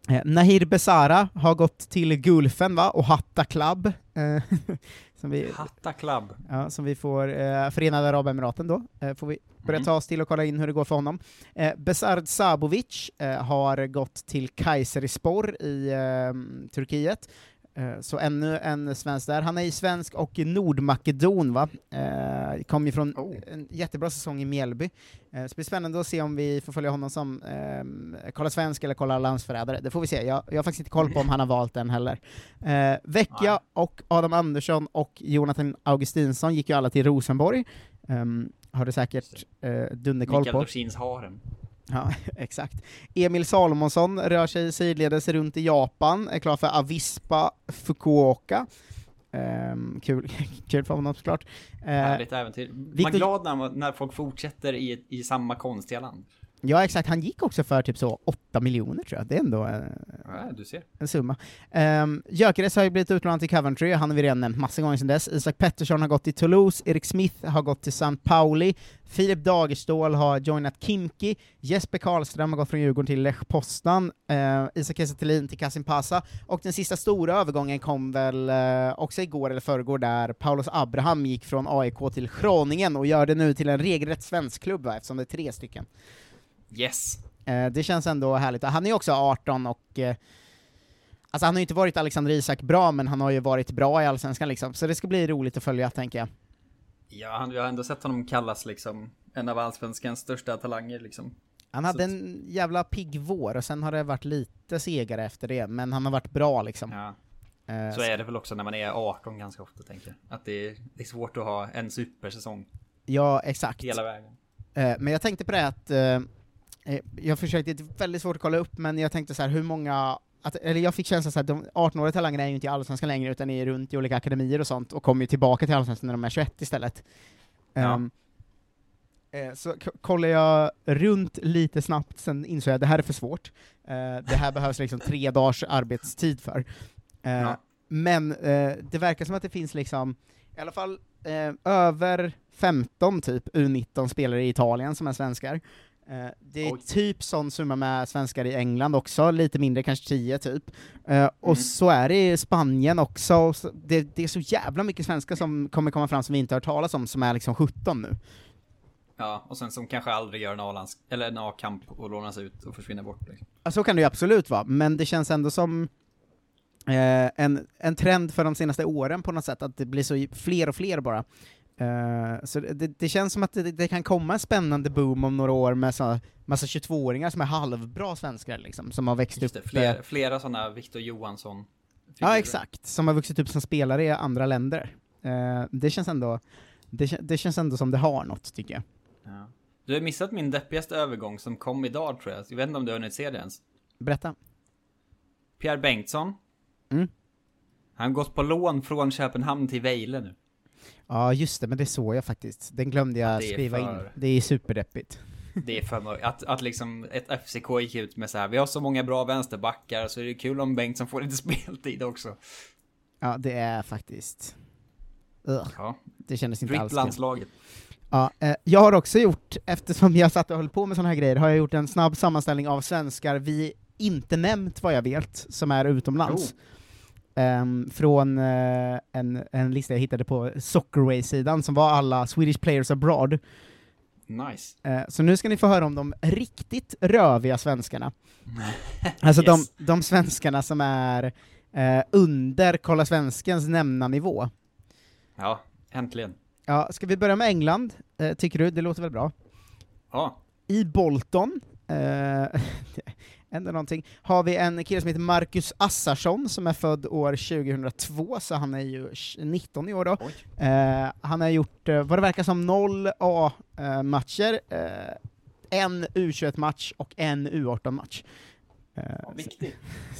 Eh, Nahir Besara har gått till Gulfen va, och Hatta Club. Eh, som vi, Hatta Club. Ja, som vi får, eh, Förenade Arabemiraten då, eh, får vi börja Mm. ta oss till och kolla in hur det går för honom. Eh, Besard Sabovic eh, har gått till Kayserispor i eh, Turkiet, så ännu en svensk där. Han är ju svensk och nordmakedon va, eh, kom ju från Oh. en jättebra säsong i Mjällby. Eh, så det blir spännande att se om vi får följa honom som eh, kolla svensk eller kolla landsförrädare, det får vi se. Jag, jag har faktiskt inte koll på om han har valt den heller. Eh, Vecchia och Adam Andersson och Jonathan Augustinsson gick ju alla till Rosenborg, um, har du säkert eh, dunderkoll Mikael på. Dorsins harem. Ja, exakt. Emil Salomonsson rör sig sidledes runt i Japan, är klar för Avispa Fukuoka. Ehm, kul, kul för honom såklart. Eh, Härligt äventyr. Man är Victor- glad när, man- när folk fortsätter i, i samma konstiga land. Ja, exakt. Han gick också för typ så 8 miljoner tror jag. Det är ändå eh, Ja, du ser. en summa. Um, Gyökeres har ju blivit utlånad till Coventry, han har vi redan nämnt massa gånger sedan dess. Isak Pettersson har gått till Toulouse, Erik Smith har gått till St. Pauli, Filip Dagerstål har joinat Kimki, Jesper Karlström har gått från Djurgården till Lech Poznan, uh, Isak Kiese till Kasim Pasa, och den sista stora övergången kom väl eh, också igår eller förrgår där Paulus Abraham gick från AIK till Groningen och gör det nu till en regelrätt svensk klubb va, eftersom det är tre stycken. Yes. Eh, det känns ändå härligt. Han är också 18 och eh, Alltså han har ju inte varit Alexander Isak bra, men han har ju varit bra i Allsvenskan liksom, så det ska bli roligt att följa, tänker jag. Ja, han, jag har ändå sett honom kallas liksom en av allsvenskans största talanger liksom. Han Så hade att- en jävla pigg vår, och sen har det varit lite segare efter det, men han har varit bra liksom. Ja. Eh, Så är det väl också när man är 18 ganska ofta tänker jag. Att det är, det är svårt att ha en supersäsong Ja, exakt. hela vägen. Eh, men jag tänkte på det att, eh, jag försökte, det är väldigt svårt att kolla upp, men jag tänkte så här, hur många att, eller jag fick känslan att de 18-åriga talangerna är ju inte i Allsvenskan längre, utan är runt i olika akademier och sånt, och kommer ju tillbaka till Allsvenskan när de är 21 istället. Ja. Eh, så kollar jag runt lite snabbt, sen insåg jag att det här är för svårt. Eh, det här behövs liksom tre dagars arbetstid för. Eh, Ja. Men eh, det verkar som att det finns liksom, i alla fall eh, över 15 typ U19 spelare i Italien som är svenskar. Eh, det är Oj. typ sån summa med svenskar i England också, lite mindre, kanske 10 typ. Eh, och Mm. så är det i Spanien också, och så, det, det är så jävla mycket svenskar som kommer komma fram som vi inte har hört talas om, som är liksom 17 nu. Ja, och sen som kanske aldrig gör en A-lands eller en A-kamp och lånas ut och försvinner bort. Liksom. Ja, så kan det ju absolut vara, men det känns ändå som eh, en, en trend för de senaste åren på något sätt, att det blir så fler och fler bara. Eh, så det, det känns som att det, det kan komma en spännande boom om några år med så, massa 22-åringar som är halvbra svenskar liksom, som har växt Just det, upp. flera, eh, flera sådana Victor Johansson. ja, exakt, som har vuxit upp som spelare i andra länder. Eh, det känns ändå, det, det känns ändå som det har något, tycker jag. Ja. Du har missat min deppigaste övergång som kom idag tror jag. Jag vet inte om du har hunnit se det ens. Berätta. Pierre Bengtsson. Mm. Han har gått på lån från Köpenhamn till Vejle nu. Ja, just det, men det såg jag faktiskt. Den glömde jag skriva in. för- Det är superdeppigt. Det är för mörkt. Att, att liksom ett FCK gick ut med så här. Vi har så många bra vänsterbackar så är det kul om Bengtsson får lite speltid också. Ja, det är faktiskt... Ugh. Ja. Det kändes inte alls Ripp kul. landslaget. Ja, eh, jag har också gjort, eftersom jag satt och höll på med sådana här grejer, har jag gjort en snabb sammanställning av svenskar vi inte nämnt vad jag vet, som är utomlands. Ehm, från eh, en, en lista jag hittade på Soccerway-sidan, som var alla Swedish players abroad. Nice. Eh, så nu ska ni få höra om de riktigt röviga svenskarna. Alltså Yes. de, de svenskarna som är eh, under Kolla Svenskens nämnarnivå. Ja, äntligen. Ja, ska vi börja med England, tycker du? Det låter väl bra? Ja. I Bolton, ändå någonting. Har vi en kille som heter Marcus Assarsson, som är född år 2002, så han är ju 19 i år då. Eh, han har gjort, eh, vad det verkar som, noll A-matcher, eh, en U21-match och en U18-match. Eh, Viktigt.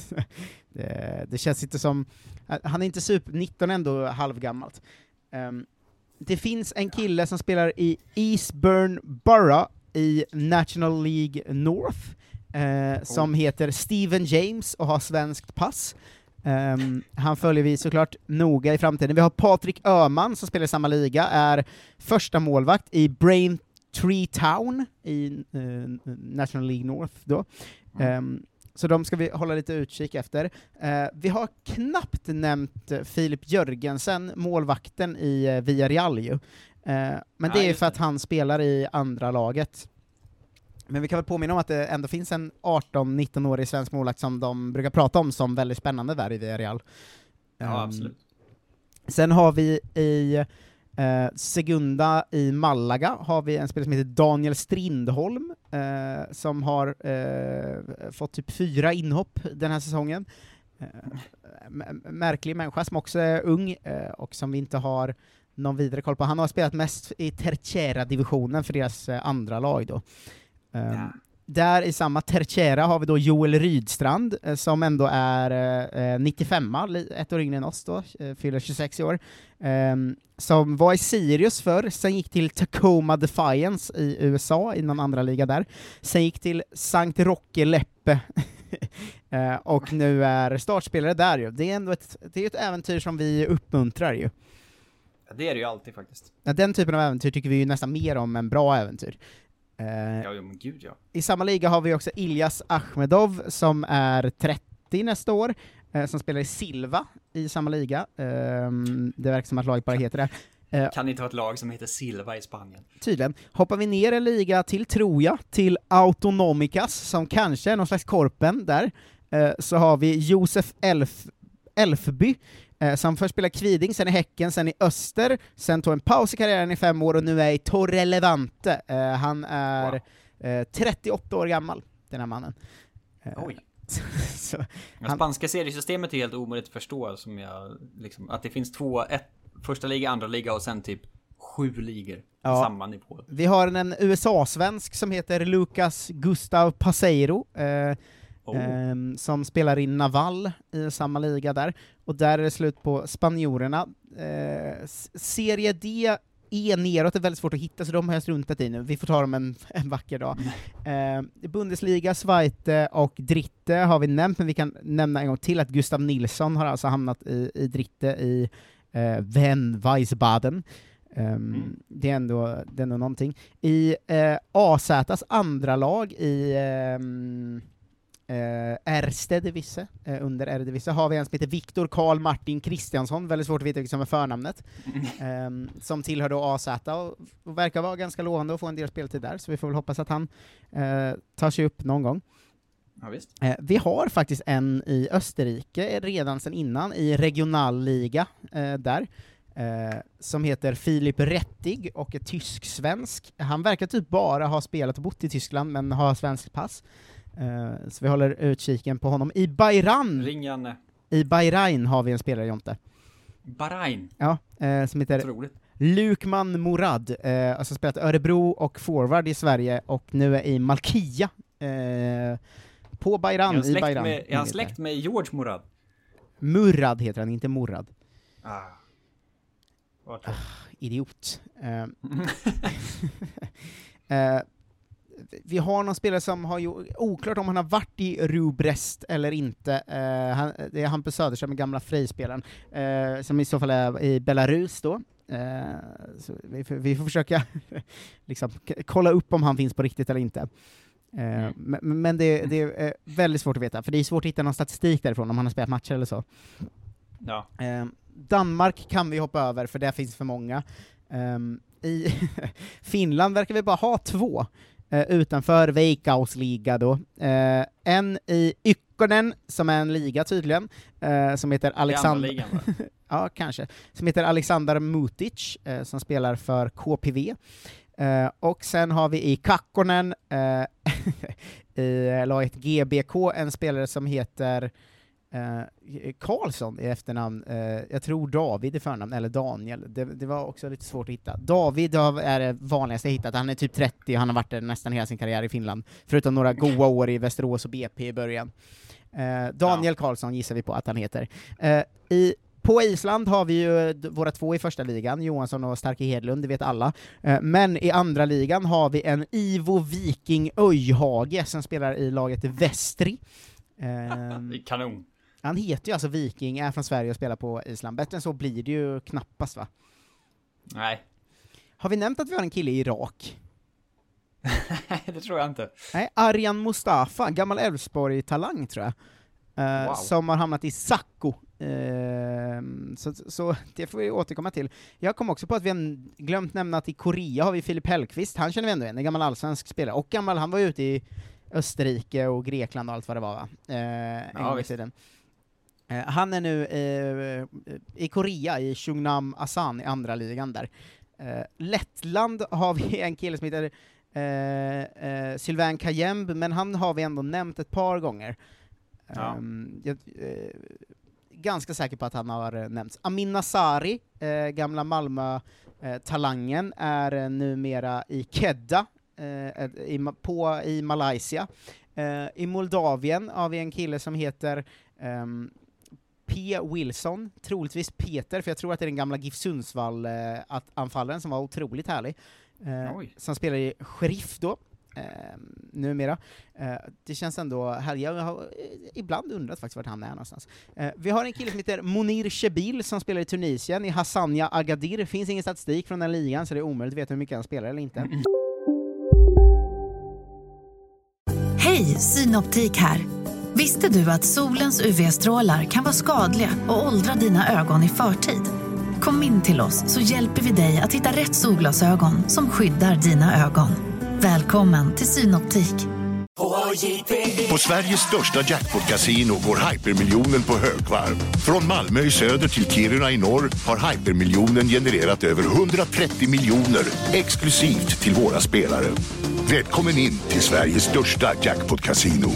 det, det känns inte som, eh, han är inte super, 19 är ändå halvgammalt. Ehm, det finns en kille som spelar i Eastburn Borough i National League North, eh, som heter Steven James och har svenskt pass. Ehm, han följer vi såklart noga i framtiden. Vi har Patrik Öhman som spelar i samma liga, är första målvakt i Brain Tree Town i eh, National League North då. Ehm, så de ska vi hålla lite utkik efter. Eh, vi har knappt nämnt eh, Filip Jörgensen, målvakten i eh, Villarreal ju. Eh, men Ja, det är för att han spelar i andra laget. Men vi kan väl påminna om att det ändå finns en 18-19-årig svensk målvakt som de brukar prata om som väldigt spännande där i Villarreal. Ja, Ehm, absolut. Sen har vi i eh, Segunda i Malaga har vi en spelare som heter Daniel Strindholm, eh, som har eh, fått typ fyra inhopp den här säsongen. Eh, märklig människa som också är ung eh, och som vi inte har någon vidare koll på. Han har spelat mest i Tercera-divisionen för deras eh, andra lag då. Ehm, Där i samma Tercera har vi då Joel Rydstrand, eh, som ändå är eh, 95 ett år yngre än oss då, eh, fyller 26 i år, ehm, som var i Sirius förr, sen gick till Tacoma Defiance i USA, i någon andra liga där, sen gick till Sankt Roque Leppe, eh, och nu är startspelare där ju. Det är ändå ett, det är ett äventyr som vi uppmuntrar ju. Ja, det är det ju alltid faktiskt. Ja, den typen av äventyr tycker vi ju nästan mer om än bra äventyr. Eh, Ja, ja men gud ja. i samma liga har vi också Ilyas Ahmedov som är 30 nästa år, eh, som spelar i Silva i samma liga. Ehm, det verkar som att laget bara heter det. Eh, Kan inte ha ett lag som heter Silva i Spanien. tydligen. Hoppar vi ner en liga till, tror jag, till Autonomicas, som kanske är någon slags korpen där, så har vi Josef Elf, Elfby, eh, som först spelade Kviding, sen i Häcken, sen i Öster, sen tog en paus i karriären i fem år och nu är i Torre Levante. Eh, han är eh, 38 år gammal, den här mannen. Eh, Oj. så, han, spanska seriesystemet är helt omöjligt att förstå, som jag liksom, att det finns två, ett, första liga, andra liga och sen typ sju ligor Ja. samma nivå. vi har en USA-svensk som heter Lucas Gustav Paseiro, eh, Oh. ehm, som spelar i Naval i samma liga där, och där är det slut på spanjorerna. Eh, serie D E neråt är väldigt svårt att hitta, så de har jag struntat i nu. Vi får ta dem en, en vacker dag. Eh, Bundesliga, Zweite och Dritte har vi nämnt, men vi kan nämna en gång till att Gustav Nilsson har alltså hamnat i, i Dritte i eh, Venn Weisbaden. Ehm, det, är ändå, det är ändå någonting. I eh, AZs andra lag i ehm, eh, Erste Divisse, eh, under Eredivisie, har vi en som heter Viktor Karl Martin Kristiansson, väldigt svårt att veta vilket som är förnamnet, ehm, som tillhör då AZ och, och verkar vara ganska lovande att få en del speltid där, så vi får väl hoppas att han eh, tar sig upp någon gång. Ja, visst. Eh, vi har faktiskt en i Österrike redan sedan innan, i regionalliga eh, där, eh, som heter Filip Rättig och är tysk-svensk. Han verkar typ bara ha spelat och bott i Tyskland, men har svenskt pass. Eh, så vi håller utkiken på honom. I Bayran, Ring Janne. i Bahrain har vi en spelare, Jonte. Bahrain. Ja, eh, som heter Otroligt. Lukman Morad, eh, alltså spelat Örebro och forward i Sverige, och nu är i Malkia, eh, på Bayran, i Bayran. med, är han släkt med George Morad? Murad heter han, inte Morad. Ah. Är Idiot. Eh, eh, vi har någon spelare som har gjort, oklart om han har varit i Rubrest eller inte, eh, han, det är Hampus Söderström, den gamla Frej-spelaren, eh, som i så fall är i Belarus då. Eh, vi, får, vi får försöka liksom, kolla upp om han finns på riktigt eller inte. Eh, Men, men det, det är väldigt svårt att veta, för det är svårt att hitta någon statistik därifrån, om han har spelat matcher eller så. Ja. Eh, Danmark kan vi hoppa över, för där finns för många. Ehm, I Finland verkar vi bara ha två, eh, utanför Veikkausliga då. Eh, en i Ykkönen, som är en liga tydligen, eh, som heter Alexander... ja, kanske. Som heter Alexander Mutic, eh, som spelar för KPV. Eh, och sen har vi i Kakkonen, i laget GBK, en spelare som heter eh, Karlsson i efternamn, eh, jag tror David i förnamn, eller Daniel, det, det var också lite svårt att hitta. David är det vanligaste jag hittat, han är typ 30 och han har varit där nästan hela sin karriär i Finland, förutom några goa år i Västerås och BP i början. Eh, Daniel Karlsson gissar vi på att han heter. Eh, i, på Island har vi ju våra två i första ligan, Johansson och Starke Hedlund, det vet alla. Eh, men i andra ligan har vi en Ivo Viking Öjhage som spelar i laget Västri. Kanon. Han heter ju alltså Viking, är från Sverige och spelar på Island. Bättre än så blir det ju knappast va? Nej, Har vi nämnt att vi har en kille i Irak? det tror jag inte. Nej, Arjan Mustafa, gammal Elfsborg-talang tror jag. Eh, Wow. Som har hamnat i Sacco. Ehm, så, så det får vi återkomma till. Jag kom också på att vi har glömt nämna att i Korea har vi Filip Hellqvist, han känner vi ändå igen, en gammal allsvensk spelare, och gammal, han var ute i Österrike och Grekland och allt vad det var va? En Ja, gång i visst. tiden. Eh, han är nu eh, i Korea, i Chungnam Asan i andra ligan där. Eh, Lettland har vi en kille som heter eh, eh, Sylvain Kajemb, men han har vi ändå nämnt ett par gånger. Ja. Ehm, jag, eh, ganska säker på att han har eh, nämnts. Amin Nasari, eh, gamla Malmö-talangen, är eh, numera i Kedda, eh, i, på, i Malaysia. Eh, I Moldavien har vi en kille som heter ehm, P. Wilson, troligtvis Peter, för jag tror att det är den gamla GIF Sundsvall-anfallaren som var otroligt härlig. Eh, som spelar i Sheriff då, eh, numera. Eh, det känns ändå härligt. Jag har eh, ibland undrat faktiskt vart han är någonstans. Eh, vi har en kille som heter Monir Shebil som spelar i Tunisien, i Hassania Agadir. finns ingen statistik från den ligan, så det är omöjligt att veta hur mycket han spelar eller inte. Hej, Synoptik här. Visste du att solens UV-strålar kan vara skadliga och åldra dina ögon i förtid? Kom in till oss så hjälper vi dig att hitta rätt solglasögon som skyddar dina ögon. Välkommen till Synoptik. På Sveriges största jackpot-kasino går hypermiljonen på högvarv. Från Malmö i söder till Kiruna i norr har hypermiljonen genererat över 130 miljoner exklusivt till våra spelare. Välkommen in till Sveriges största jackpot-kasino,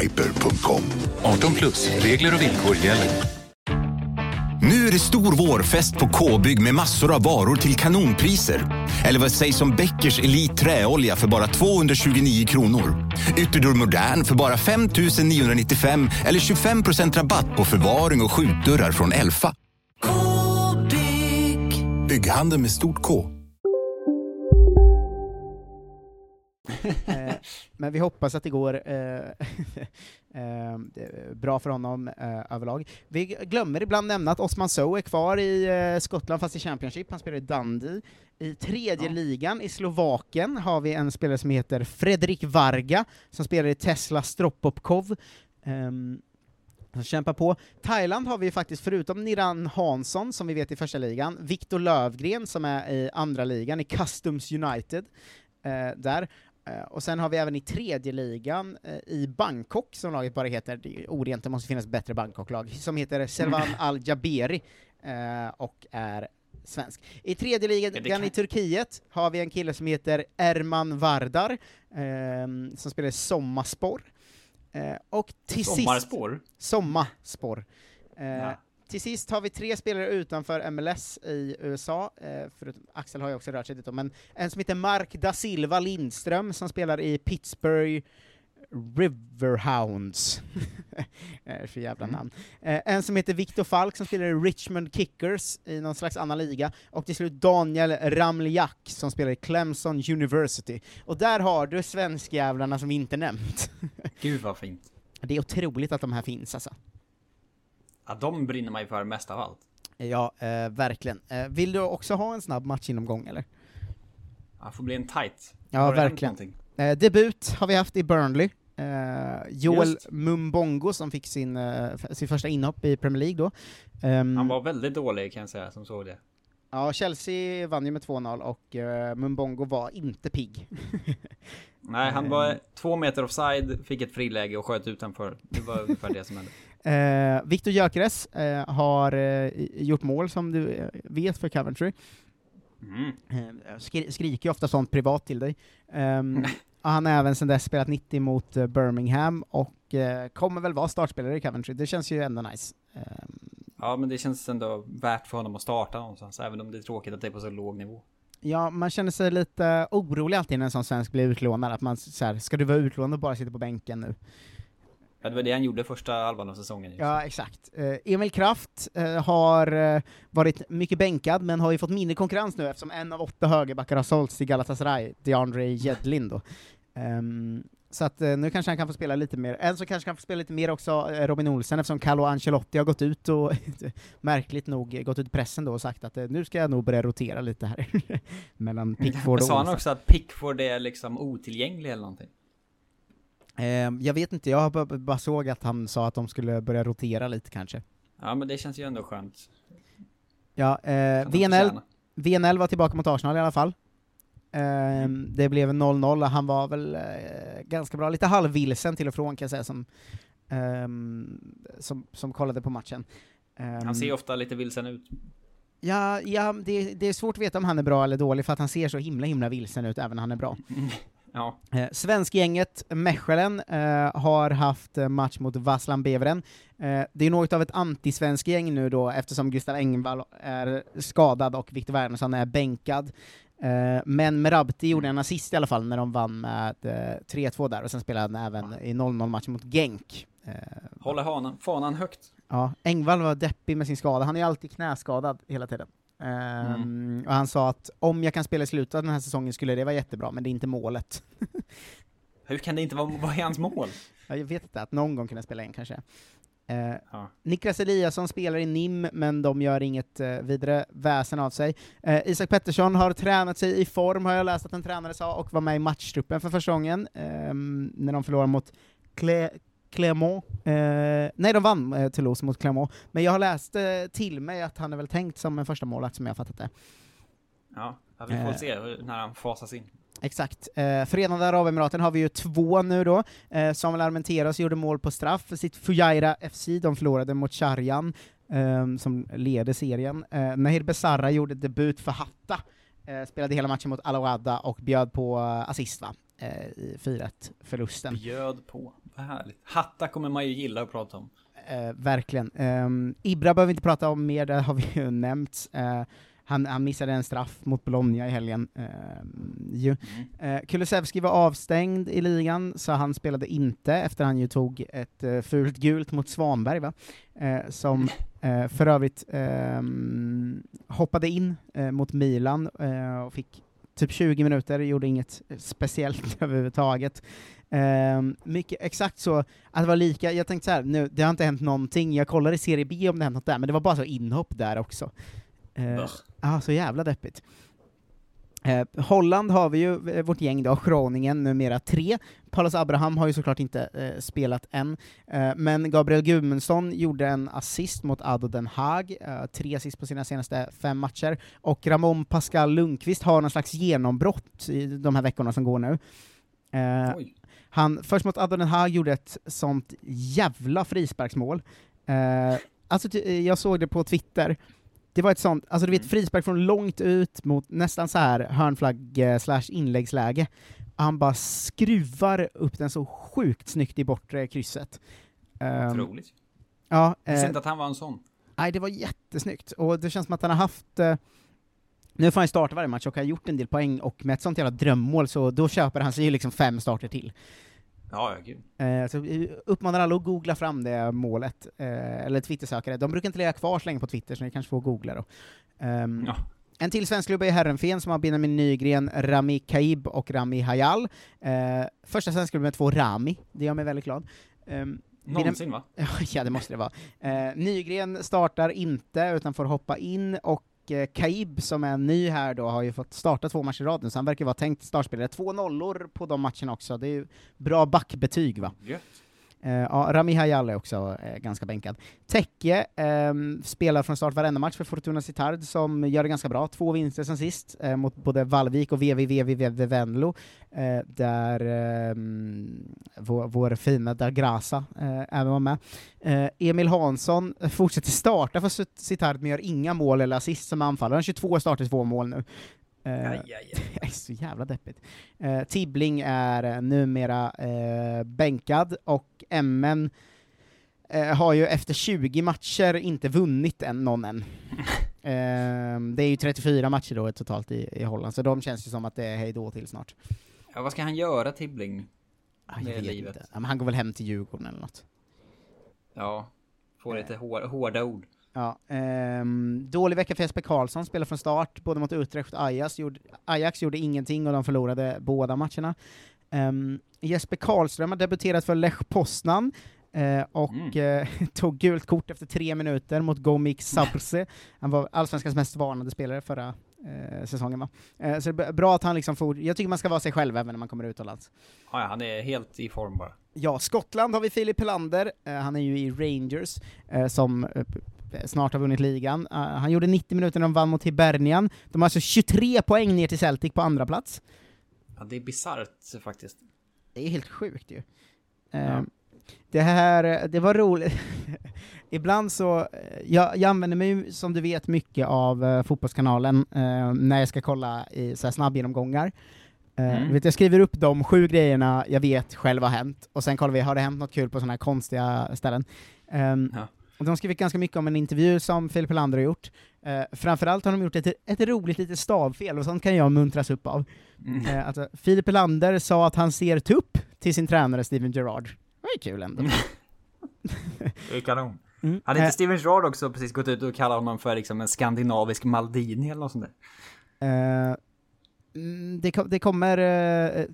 hyper.com. 18 plus, regler och villkor gäller. Nu är det stor vårfest på K-bygg med massor av varor till kanonpriser. Eller vad sägs om Bäckers Elite Träolja för bara 229 kronor? Ytterdörr Modern för bara 5 995 eller 25% rabatt på förvaring och skjutdörrar från Elfa. K-bygg. Bygghandeln med stort K. Eh, men vi hoppas att det går eh, eh, bra för honom överlag. Vi glömmer ibland nämna att Osman Sow är kvar i Skottland, fast i Championship. Han spelar i Dundee. I tredje ligan, i Slovakien, har vi en spelare som heter Fredrik Varga, som spelar i Tesla Stropopkov. Um, som kämpar på. Thailand har vi faktiskt, förutom Niran Hansson, som vi vet i första ligan, Viktor Lövgren, som är i andra ligan, i Customs United, eh, där. Eh, och sen har vi även i tredje ligan eh, i Bangkok, som laget bara heter, det är orent, det måste finnas bättre Bangkok-lag, som heter Selvan Al-Jaberi, eh, och är svensk. I tredje ligan kan- i Turkiet har vi en kille som heter Erman Vardar, ehm, som spelar Sommarspor. Och till Sommarspår? sist... Sommarspor. Eh, Ja. Till sist har vi tre spelare utanför MLS i USA, eh, förutom Axel har ju också rört sig dit men en som heter Mark da Silva Lindström som spelar i Pittsburgh Riverhounds. Eh, för jävla namn. Eh, en som heter Viktor Falk som spelar i Richmond Kickers i någon slags annan liga, och till slut Daniel Ramljak som spelar i Clemson University. Och där har du svenskjävlarna som vi inte nämnt. Gud vad fint. Det är otroligt att de här finns alltså. Ja, de brinner man ju för mest av allt. Ja, eh, verkligen. Eh, vill du också ha en snabb matchgenomgång eller? Ja, får bli en tight. Ja, Har verkligen. Eh, debut har vi haft i Burnley. Eh, Joel Just. Mumbongo som fick sin, eh, sin första inhopp i Premier League då. Ehm, Han var väldigt dålig kan jag säga, som såg det. Ja, Chelsea vann ju med 2-0 och eh, Mumbongo var inte pigg. Nej, han var två meter offside, fick ett friläge och sköt utanför. Det var ungefär det som hände. Eh, Viktor Gyökeres eh, har eh, gjort mål som du eh, vet för Coventry. Mm. Eh, skri skriker ju ofta sånt privat till dig. Ehm, Han har även sedan dess spelat 90 mot eh, Birmingham och kommer väl vara startspelare i Coventry, det känns ju ändå nice. Ehm, Ja, men det känns ändå värt för honom att starta någonstans, även om det är tråkigt att det är på så låg nivå. Ja, man känner sig lite orolig alltid när en sån svensk blir utlånad, att man så här, ska du vara utlånad och bara sitta på bänken nu? Ja, det var det han gjorde första halvan av säsongen. just. Ja, exakt. Eh, Emil Kraft eh, har eh, varit mycket bänkad, men har ju fått mindre konkurrens nu eftersom en av åtta högerbackar har sålts till Galatasaray, DeAndre Jedlin då. Ehm, så att nu kanske han kan få spela lite mer. En som kanske kan få spela lite mer också, Robin Olsen, eftersom Carlo Ancelotti har gått ut och, märkligt nog, gått ut i pressen då och sagt att nu ska jag nog börja rotera lite här mellan Pickford och sa han Olsen. också att Pickford är liksom otillgänglig eller någonting? Ehm, jag vet inte, jag bara, bara såg att han sa att de skulle börja rotera lite kanske. Ja, men det känns ju ändå skönt. Ja, eh, VNL. VNL var tillbaka mot Arsenal i alla fall. Ehm, det blev 0-0 och han var väl eh, ganska bra, lite halvvilsen till och från kan jag säga som, ehm, som, som kollade på matchen. Han ser ofta lite vilsen ut. Ja, ja det, det är svårt att veta om han är bra eller dålig för att han ser så himla himla vilsen ut även när han är bra. Ja. Eh, Svenskgänget Mechelen eh, har haft eh, match mot Vaslan Beveren. Eh, det är något av ett antisvensk gäng nu då eftersom Gustav Engvall är skadad och Viktor Wernersson är bänkad. Eh, men Merabti gjorde en assist i alla fall när de vann med eh, 3-2 där, och sen spelade han även i 0-0 matchen mot Genk. Eh, Håller hanan, fanan högt. Ja, Engvall var deppig med sin skada, han är alltid knäskadad hela tiden. Ehm, Och han sa att om jag kan spela i slutet av den här säsongen skulle det vara jättebra, men det är inte målet. Hur kan det inte vara, vad är hans mål? Ja, jag vet inte, att någon gång kunna spela in kanske. Eh, Ja. Niklas Eliasson spelar i NIM, men de gör inget eh, vidare väsen av sig. Eh, Isak Pettersson har tränat sig i form, har jag läst att en tränare sa, och var med i matchtruppen för första gången, ehm, när de förlorade mot Clermont. Eh, nej, de vann eh, Toulouse mot Clermont, men jag har läst eh, till mig att han är väl tänkt som en första målvakt som jag fattat det. Ja, vi får Eh. se när han fasas in. Exakt. Eh, Förenade Arabemiraten har vi ju två nu då. Eh, Samuel Armenteros gjorde mål på straff för sitt Fujairah FC, de förlorade mot Charjan, ehm, som leder serien. Eh, Nahir Besara gjorde debut för Hatta, eh, spelade hela matchen mot Al-Owada och bjöd på eh, assist va? Eh, i 4-1-förlusten. Bjöd på. Härligt. Hatta kommer man ju gilla att prata om. Eh, verkligen. Um, Ibra behöver vi inte prata om mer, det har vi ju nämnt. Eh, han, han missade en straff mot Bologna i helgen. Um, ju. Eh, Kulusevski var avstängd i ligan, så han spelade inte efter han ju tog ett uh, fult gult mot Svanberg, va? Som för övrigt ehm, hoppade in mot Milan och fick typ 20 minuter, gjorde inget speciellt överhuvudtaget. Um, mycket, exakt så, att det var lika, jag tänkte så här, nu, det har inte hänt någonting, jag kollade i Serie B om det hänt något där, men det var bara så inhopp där också. Ja, uh, så jävla deppigt. Eh, Holland har vi ju eh, vårt gäng då, Groningen, numera tre. Paulus Abraham har ju såklart inte eh, spelat än, eh, men Gabriel Gudmundsson gjorde en assist mot Ado Den Haag, eh, tre assist på sina senaste fem matcher, och Ramon Pascal Lundqvist har någon slags genombrott i de här veckorna som går nu. Eh, han, först mot Ado Den Haag gjorde ett sånt jävla frisparksmål. Alltså, jag såg det på Twitter, det var ett sånt, alltså du vet frispark från långt ut mot nästan så här hörnflagg eh, slash inläggsläge. Han bara skruvar upp den så sjukt snyggt i bortre krysset. Ehm, Otroligt. Ja, Jag visste eh, inte att han var en sån. nej det var jättesnyggt, och det känns som att han har haft eh, nu får han starta varje match och har gjort en del poäng, och med ett sånt jävla drömmål så då köper han sig ju liksom fem starter till. Ja, ja, gud. Eh, så vi uppmanar alla att googla fram det målet, eh, eller Twittersökare. De brukar inte ligga kvar så länge på Twitter, så ni kanske får googla då. Ehm, En till svensk klubb är Herrenfen som har Benjamin Nygren, Rami Kaib och Rami Hayal. Eh, första svensk klubb med två Rami, det gör mig väldigt glad. Um, Någonsin, va? ja, det måste det vara. Eh, Nygren startar inte, utan får hoppa in, och Eh, Kaib, som är ny här då, har ju fått starta två matcher i rad nu, så han verkar vara tänkt startspelare. Två nollor på de matcherna också, det är ju bra backbetyg va? Gött. Eh, ja, Rami Hayal är också eh, ganska bänkad. Tekke ehm, spelar från start varenda match för Fortuna Sittard, som gör det ganska bra. Två vinster sen sist, eh, mot både Vallvik och VVVV Venlo, eh, där ehm, vår, vår fina Dagrasa eh, även var med. Eh, Emil Hansson fortsätter starta för Sitt- Sittard, men gör inga mål eller assist som anfallare. Han har 22 starter, två mål nu. Eh, Aj, aj, aj. det är så jävla deppigt. Eh, Tibbling är eh, numera eh, bänkad, och MN eh, har ju efter 20 matcher inte vunnit en, någon än. Eh, det är ju 34 matcher då totalt i, i Holland, så de känns ju som att det är hejdå till snart. Ja, vad ska han göra, Tibbling? Ah, jag vet inte. Ja, han går väl hem till Djurgården eller något. Ja, får lite hår, hårda ord. Ja, ehm, dålig vecka för Jesper Karlsson, spelar från start, både mot Utrecht och Ajax, gjorde, Ajax gjorde ingenting och de förlorade båda matcherna. Ehm, Jesper Karlström har debuterat för Lech Poznan, eh, och eh, tog gult kort efter tre minuter mot Gomik Sabrze. Han var allsvenskans mest varnade spelare förra eh, säsongen va? Eh, så det är bra att han liksom får, jag tycker man ska vara sig själv även när man kommer utomlands. Ja, han är helt i form bara. Ja, Skottland har vi Filip Helander, eh, han är ju i Rangers, eh, som snart har vunnit ligan. Eh, han gjorde 90 minuter när de vann mot Hibernian. De har alltså 23 poäng ner till Celtic på andra plats. Ja, det är bisarrt faktiskt. Det är helt sjukt ju. Eh, Ja. Det här, det var roligt. Ibland så, eh, jag, jag använder mig som du vet mycket av uh, Fotbollskanalen eh, när jag ska kolla i så här snabbgenomgångar. Eh, Mm. vet, jag skriver upp de sju grejerna jag vet själv har hänt, och sen kollar vi, har det hänt något kul på sådana här konstiga ställen? Ehm, Ja. Och de har skrivit ganska mycket om en intervju som Filip Helander har gjort. Uh, framförallt har de gjort ett, ett roligt litet stavfel, och sånt kan jag muntras upp av. Mm. Eh, alltså, Filip Helander sa att han ser tupp till sin tränare Steven Gerrard. Det var ju kul ändå. Det är kanon. Mm. Hade inte Eh. Steven Gerrard också precis gått ut och kallat honom för liksom en skandinavisk Maldini eller något sånt där? Eh, mm, det, kom, det kommer eh,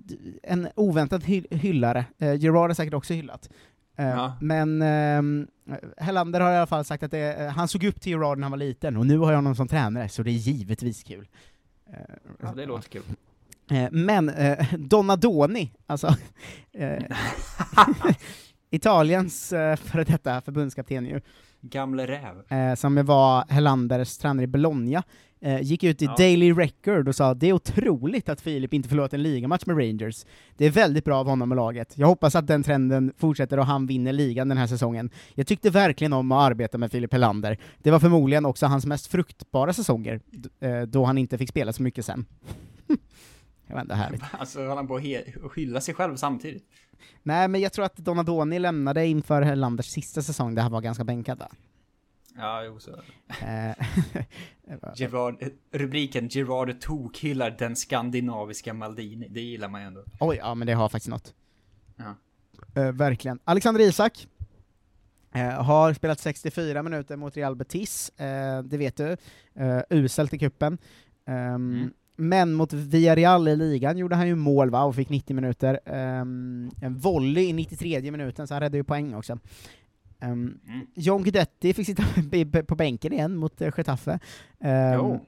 en oväntad hy hyllare. Uh, Gerard är säkert också hyllat. Eh, Ja. Men uh, Hellander har i alla fall sagt att det, eh, han såg upp till Gerard när han var liten, och nu har jag honom som tränare, så det är givetvis kul. Eh, Ja, det låter kul. Eh, men eh, Donadoni, alltså eh, Italiens eh, före detta förbundskapten ju, Gamle räv. eh, som var Hellanders tränare i Bologna, eh, gick ut i Ja. Daily Record och sa det är otroligt att Filip inte förlorat en ligamatch med Rangers. Det är väldigt bra av honom och laget. Jag hoppas att den trenden fortsätter och han vinner ligan den här säsongen. Jag tyckte verkligen om att arbeta med Filip Helander. Det var förmodligen också hans mest fruktbara säsonger, eh, då han inte fick spela så mycket sen. det var ändå härligt. Alltså håller han på att hylla sig själv samtidigt? Nej, men jag tror att Donadoni lämnade inför Helanders sista säsong, där han var ganska bänkad va? Ja, jo så. Eh, Gerard, rubriken Gerard tokhyllar den skandinaviska Maldini. Det gillar man ju ändå. Oj, ja men det har faktiskt något. Ja. Eh, verkligen. Alexander Isak eh, har spelat 64 minuter mot Real Betis, eh, det vet du. Uh, uselt i kuppen. Ehm, Men mot Villarreal i ligan gjorde han ju mål va, och fick 90 minuter. Ehm, en volley i 93 minuten, så han räddade ju poäng också. Um, John Guidetti fick sitta på bänken igen mot uh, Getafe. Ehm, Jo.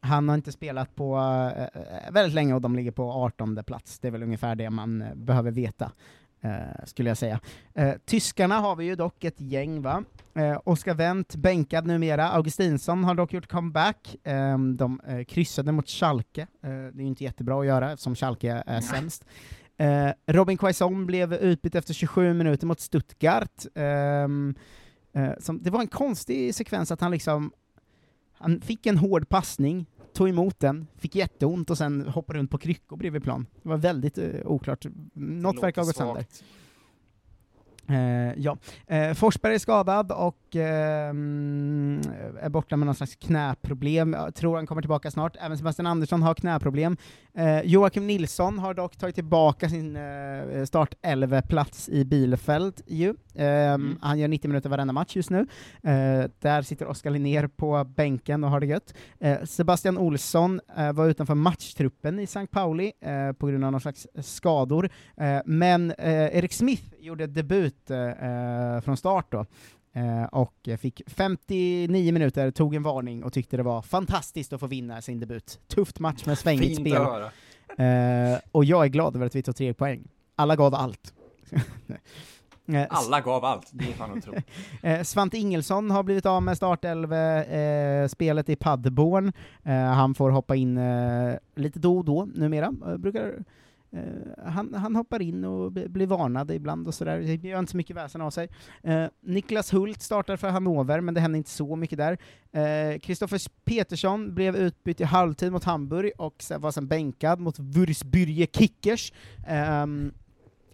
han har inte spelat på eh, väldigt länge och de ligger på 18 plats. Det är väl ungefär det man eh, behöver veta, eh, skulle jag säga. Eh, tyskarna har vi ju dock ett gäng, va? Eh, Oskar Wendt, bänkad numera. Augustinsson har dock gjort comeback. Eh, de eh, kryssade mot Schalke. Eh, det är ju inte jättebra att göra eftersom Schalke är sämst. Eh, Robin Quaison blev utbytt efter 27 minuter mot Stuttgart. Ehm, eh, som, det var en konstig sekvens att han liksom han fick en hård passning, tog emot den, fick jätteont och sen hoppade runt på kryckor bredvid plan. Det var väldigt eh, oklart. Något verkar ha gått sönder. Eh, ja. Eh, Forsberg är skadad och ehm, är borta med någon slags knäproblem. Jag tror han kommer tillbaka snart. Även Sebastian Andersson har knäproblem. Eh, Joakim Nilsson har dock tagit tillbaka sin eh, startelva-plats i Bielefeld ju. Ehm, Han gör 90 minuter varenda match just nu. Eh, där sitter Oskar Linnér på bänken och har det gött. Eh, Sebastian Olsson eh, var utanför matchtruppen i St. Pauli eh, på grund av någon slags skador. Eh, men eh, Erik Smith gjorde debut eh, eh, från start då. Eh, och fick 59 minuter, tog en varning och tyckte det var fantastiskt att få vinna sin debut. Tufft match med svängigt spel. Eh, och jag är glad över att vi tog tre poäng. Alla gav allt. Eh, Alla gav allt. Det är fan otroligt. Eh, Svante Ingelsson har blivit av med startelve-spelet i Paderborn. Han får hoppa in lite då och då numera. Brukar han, han hoppar in och blir varnad ibland och sådär, gör inte så mycket väsen av sig. Eh, Niklas Hult startar för Hannover, men det hände inte så mycket där. Kristoffer Petersson blev utbytt i halvtid mot Hamburg och var sen bänkad mot Würzbürger Kickers. Ehm,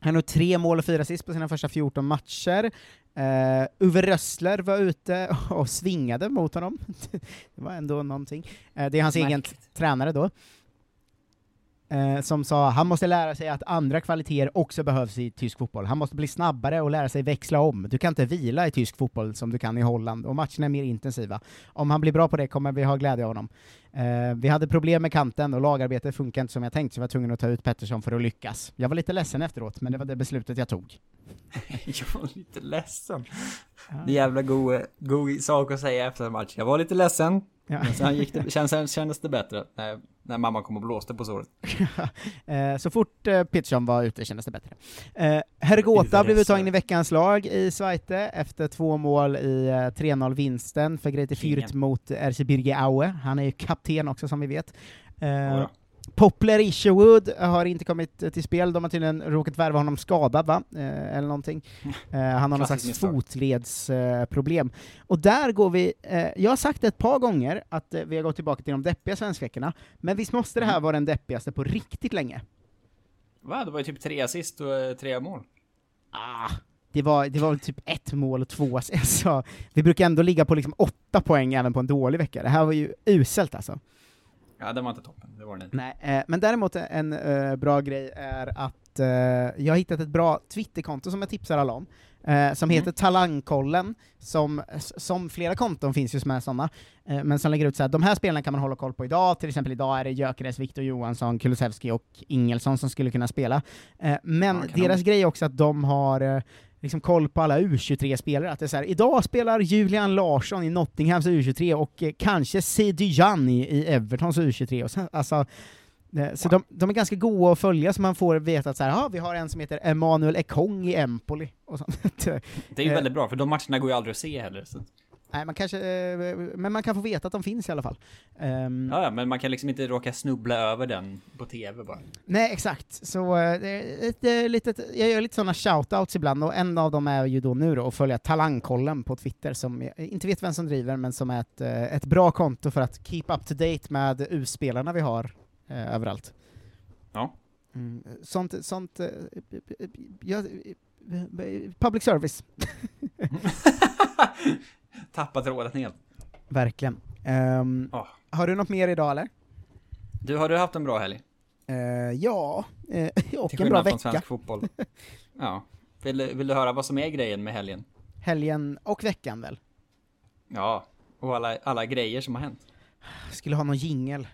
han har tre mål och fyra assist på sina första 14 matcher. Uh, Uwe Rössler var ute och svingade mot honom. det var ändå någonting. Eh, det är hans egen Märkligt. tränare då. Eh, som sa han måste lära sig att andra kvaliteter också behövs i tysk fotboll. Han måste bli snabbare och lära sig växla om. Du kan inte vila i tysk fotboll som du kan i Holland, och matcherna är mer intensiva. Om han blir bra på det kommer vi ha glädje av honom. Eh, vi hade problem med kanten och lagarbetet funkar inte som jag tänkt, så jag var tvungen att ta ut Pettersson för att lyckas. Jag var lite ledsen efteråt, men det var det beslutet jag tog. Jag var lite ledsen. Det är jävla god, god sak att säga efter en match. Jag var lite ledsen. Ja. Men sen, gick det, sen, sen kändes det bättre när, när mamma kom och blåste på såret. Eh, så fort eh, Petersson var ute kändes det bättre. Eh, Hergota blev uttagen i veckans lag i Zweite efter två mål i eh, 3-0-vinsten för Kingen. Fürth mot RC Birge Aue. Han är ju kapten också som vi vet. Eh, Jodå. Poplar Isherwood har inte kommit eh, till spel, de har tydligen råkat värva honom skadad va? Eh, eller någonting. Eh, han har någon slags fotledsproblem. Eh, och där går vi, eh, jag har sagt ett par gånger att eh, vi har gått tillbaka till de deppiga svenskveckorna, men visst måste det här Mm. vara den deppigaste på riktigt länge? Va? Det var ju typ tre assist och tre mål. Ah, det var, det var typ ett mål och två ass- alltså, Vi brukar ändå ligga på liksom åtta poäng även på en dålig vecka. Det här var ju uselt alltså. Ja, den var inte toppen. Det var den inte. Nej, eh, men däremot en eh, bra grej är att eh, jag har hittat ett bra Twitterkonto som jag tipsar alla om, eh, som heter Talangkollen, som, som flera konton finns ju som är sådana, eh, men som lägger ut så här, de här spelarna kan man hålla koll på idag, till exempel idag är det Gyökeres, Viktor Johansson, Kulusevski och Ingelsson som skulle kunna spela. Eh, men Ja, deras grej är också att de har liksom koll på alla U23-spelare, att det är så här, idag spelar Julian Larsson i Nottinghams U23 och eh, kanske Sidi Jan i, i Evertons U23, och sen, alltså Eh, Så de, de är ganska goda att följa, så man får veta att så här, "Ja, vi har en som heter Emanuel Ekong i Empoli, och sånt. Det är ju Eh, väldigt bra, för de matcherna går ju aldrig att se heller. Så. Nej, man kanske, eh, men man kan få veta att de finns i alla fall. Ehm, Ja, men man kan liksom inte råka snubbla över den på TV bara. Nej, exakt. Så eh, ett, eh, litet, jag gör lite sådana shoutouts ibland, och en av dem är ju då nu då att följa Talangkollen på Twitter, som jag inte vet vem som driver, men som är ett, eh, ett bra konto för att keep up to date med U-spelarna vi har eh, överallt. Ja. Mm, sånt, sånt, eh, ja, public service. Tappat tråden helt. Verkligen. Ehm, Ja. Har du något mer idag eller? Du, har du haft en bra helg? Eh, ja, eh, och Till en bra vecka. svensk fotboll. Ja. Vill, du- vill du höra vad som är grejen med helgen? Helgen och veckan väl? Ja, och alla, alla grejer som har hänt. Skulle ha någon jingel.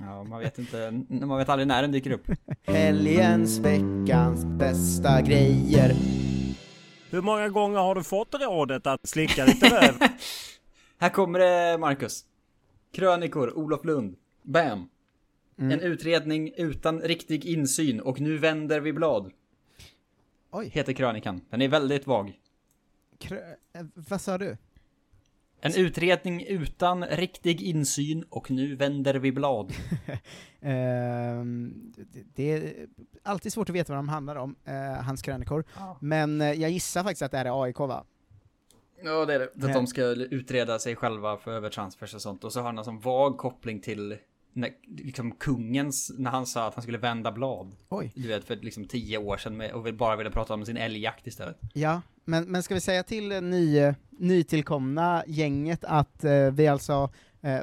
Ja, man vet inte, man vet aldrig när den dyker upp. Helgens, veckans bästa grejer. Hur många gånger har du fått rådet att slicka lite röv? Här kommer det, Marcus. Krönikor, Olof Lund. Bam! Mm. En utredning utan riktig insyn och nu vänder vi blad. Oj. Heter krönikan. Den är väldigt vag. Krö- eh, vad sa du? En utredning utan riktig insyn och nu vänder vi blad. Ehm, det- är alltid svårt att veta vad de handlar om, eh, hans krönikor. Men eh, jag gissar faktiskt att det här är AIK va? Ja, det är det. Att de ska utreda sig själva för övertransfers och sånt. Och så har han en sån vag koppling till när, liksom kungens, när han sa att han skulle vända blad. Oj. Du vet, för liksom tio år sedan med, och bara ville prata om sin älgjakt istället. Ja, men, men ska vi säga till ny, nytillkomna gänget att eh, vi alltså,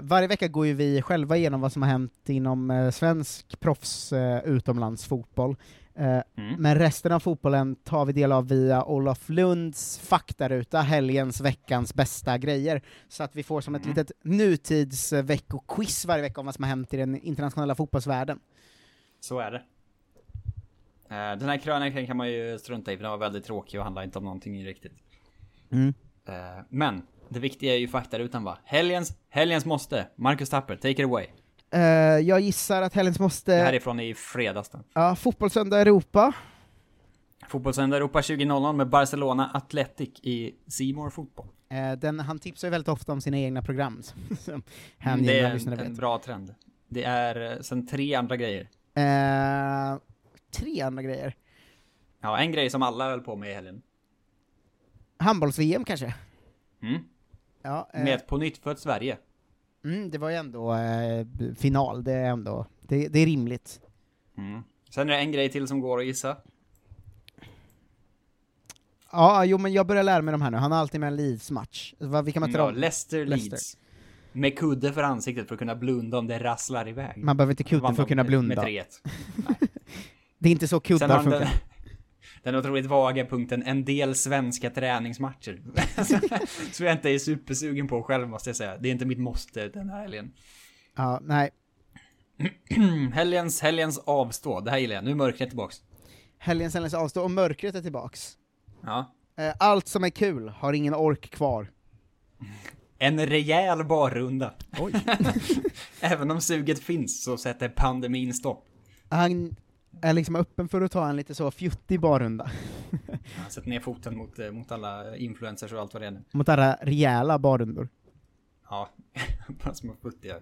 varje vecka går ju vi själva igenom vad som har hänt inom eh, svensk proffs eh, utomlandsfotboll. Eh, Men resten av fotbollen tar vi del av via Olof Lunds faktaruta, helgens, veckans bästa grejer. Så att vi får som ett litet nutidsveckoquiz varje vecka om vad som har hänt i den internationella fotbollsvärlden. Så är det. Eh, Den här krönikan kan man ju strunta i för den var väldigt tråkig och handlar inte om någonting riktigt. Mm. Eh, Men det viktiga är ju faktarutan va? Helgens, helgens måste. Marcus Tapper, take it away. Eh, jag gissar att helgens måste... Det här är från i fredags då. Ja, Fotbollssöndag Europa. Fotbollssöndag Europa 2000 med Barcelona Athletic i Seymour Fotboll. Eh, den, han tipsar ju väldigt ofta om sina egna program, som Mm, det är en, en bra trend. Det är eh, sen tre andra grejer. Eh, tre andra grejer. Ja, en grej som alla höll på med i helgen. Handbolls-VM kanske? Mm. Ja, eh, Med ett på nytt fött Sverige. mm, det var ju ändå eh, final, det är ändå, det, det är rimligt. Mm. Sen är det en grej till som går att gissa. Ja, jo men jag börjar lära mig de här nu, han har alltid med en Leeds-match. Vilka möter Ja, de? Leicester Leeds. Med kudde för ansiktet för att kunna blunda om det rasslar iväg. Man behöver inte kudde för att kunna med- blunda. Med 3-1. Det är inte så kuddar den, funkar. Den otroligt vaga punkten, en del svenska träningsmatcher. Så jag inte är supersugen på själv måste jag säga. Det är inte mitt måste den här helgen. Ja, nej. helgens, helgens avstå, det här gillar jag. Nu är mörkret tillbaks. Helgens helgens avstå och mörkret är tillbaks. Ja. Eh, Allt som är kul har ingen ork kvar. En rejäl barrunda. Även om suget finns så sätter pandemin stopp. Är liksom öppen för att ta en lite så fjuttig barrunda. Han sätter ner foten mot, eh, mot alla influencers och allt vad det är nu. Mot alla rejäla barrundor. Ja, bara små futtiga.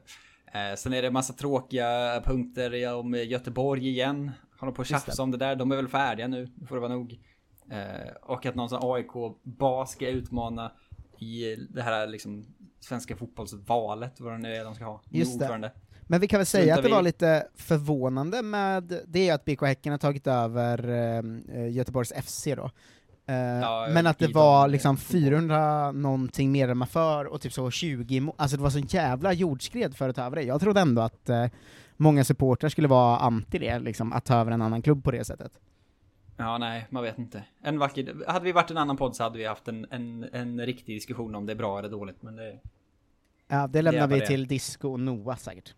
Eh, sen är det massa tråkiga punkter ja, om Göteborg igen. Håller på att tjafsa om det där. De är väl färdiga nu, nu får det vara nog. Eh, och att någon sån AIK-bas ska utmana i det här liksom svenska fotbollsvalet, vad det nu är de ska ha. Just det. Ordförande. Men vi kan väl säga Struntar att det vi var lite förvånande med det att BK Häcken har tagit över eh, Göteborgs FC då. Eh, Ja, men att det var liksom 400 någonting medlemmar för och typ så 20 mo- alltså det var så jävla jordskred för att ta över det. Jag trodde ändå att eh, många supportrar skulle vara anti det, liksom, att ta över en annan klubb på det sättet. Ja, nej, man vet inte. En vacker... Hade vi varit en annan podd så hade vi haft en, en, en riktig diskussion om det är bra eller dåligt, men det... Ja, det lämnar vad vi det till Disco och Noah säkert.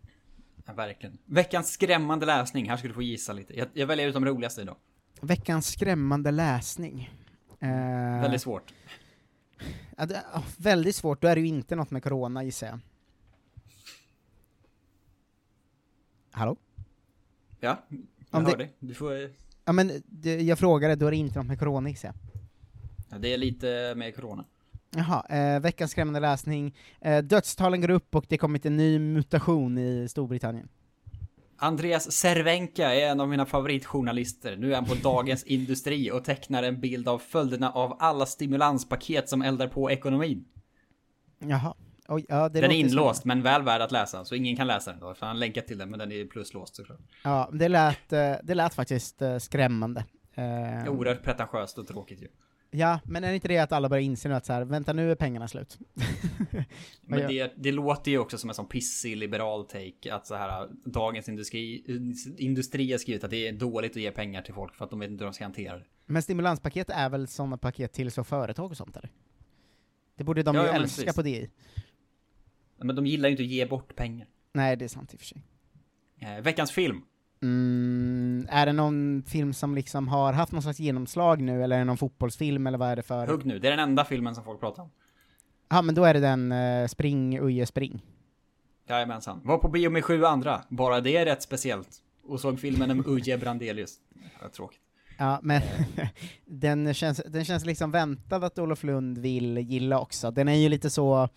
Ja, verkligen. Veckans skrämmande läsning, här ska du få gissa lite. Jag, jag väljer ut de roligaste idag. Veckans skrämmande läsning. Eh, Väldigt svårt. Ja, det, ja, väldigt svårt, då är det ju inte något med corona gissar jag. Hallå? Ja, Om jag det- hör dig. Du får... Ja men det, jag frågade, då är det inte något med corona gissar jag. Ja, det är lite med corona. Jaha, eh, veckans skrämmande läsning. Eh, dödstalen går upp och det kommit en ny mutation i Storbritannien. Andreas Cervenka är en av mina favoritjournalister. Nu är han på Dagens Industri och tecknar en bild av följderna av alla stimulanspaket som eldar på ekonomin. Jaha. Oj, ja, den är inlåst, men väl värd att läsa, så ingen kan läsa den då, för han länkat till den, men den är pluslåst såklart. Ja, det lät, eh, det lät faktiskt eh, skrämmande. Eh, Oerhört pretentiöst och tråkigt ju. Ja, men är det inte det att alla börjar inse nu att så här, vänta nu är pengarna slut? Men det, det låter ju också som en sån pissig liberal take att så här Dagens Industri, industri har skrivit att det är dåligt att ge pengar till folk för att de vet inte hur de ska hantera det. Men stimulanspaket är väl sådana paket till så företag och sånt eller? Det borde de Ja, ju ja, älska precis. på DI. Men de gillar ju inte att ge bort pengar. Nej, det är sant i och för sig. Eh, veckans film. Mm, är det någon film som liksom har haft någon slags genomslag nu, eller är det någon fotbollsfilm, eller vad är det för? Hugg nu, det är den enda filmen som folk pratar om. Ja, men då är det den uh, Spring, Uje, Spring. Jajamensan. Var på bio med sju andra. Bara det är rätt speciellt. Och såg filmen om Uje Brandelius. Ja, tråkigt. Ja, men den, känns, den känns liksom väntad att Olof Lund vill gilla också. Den är ju lite så,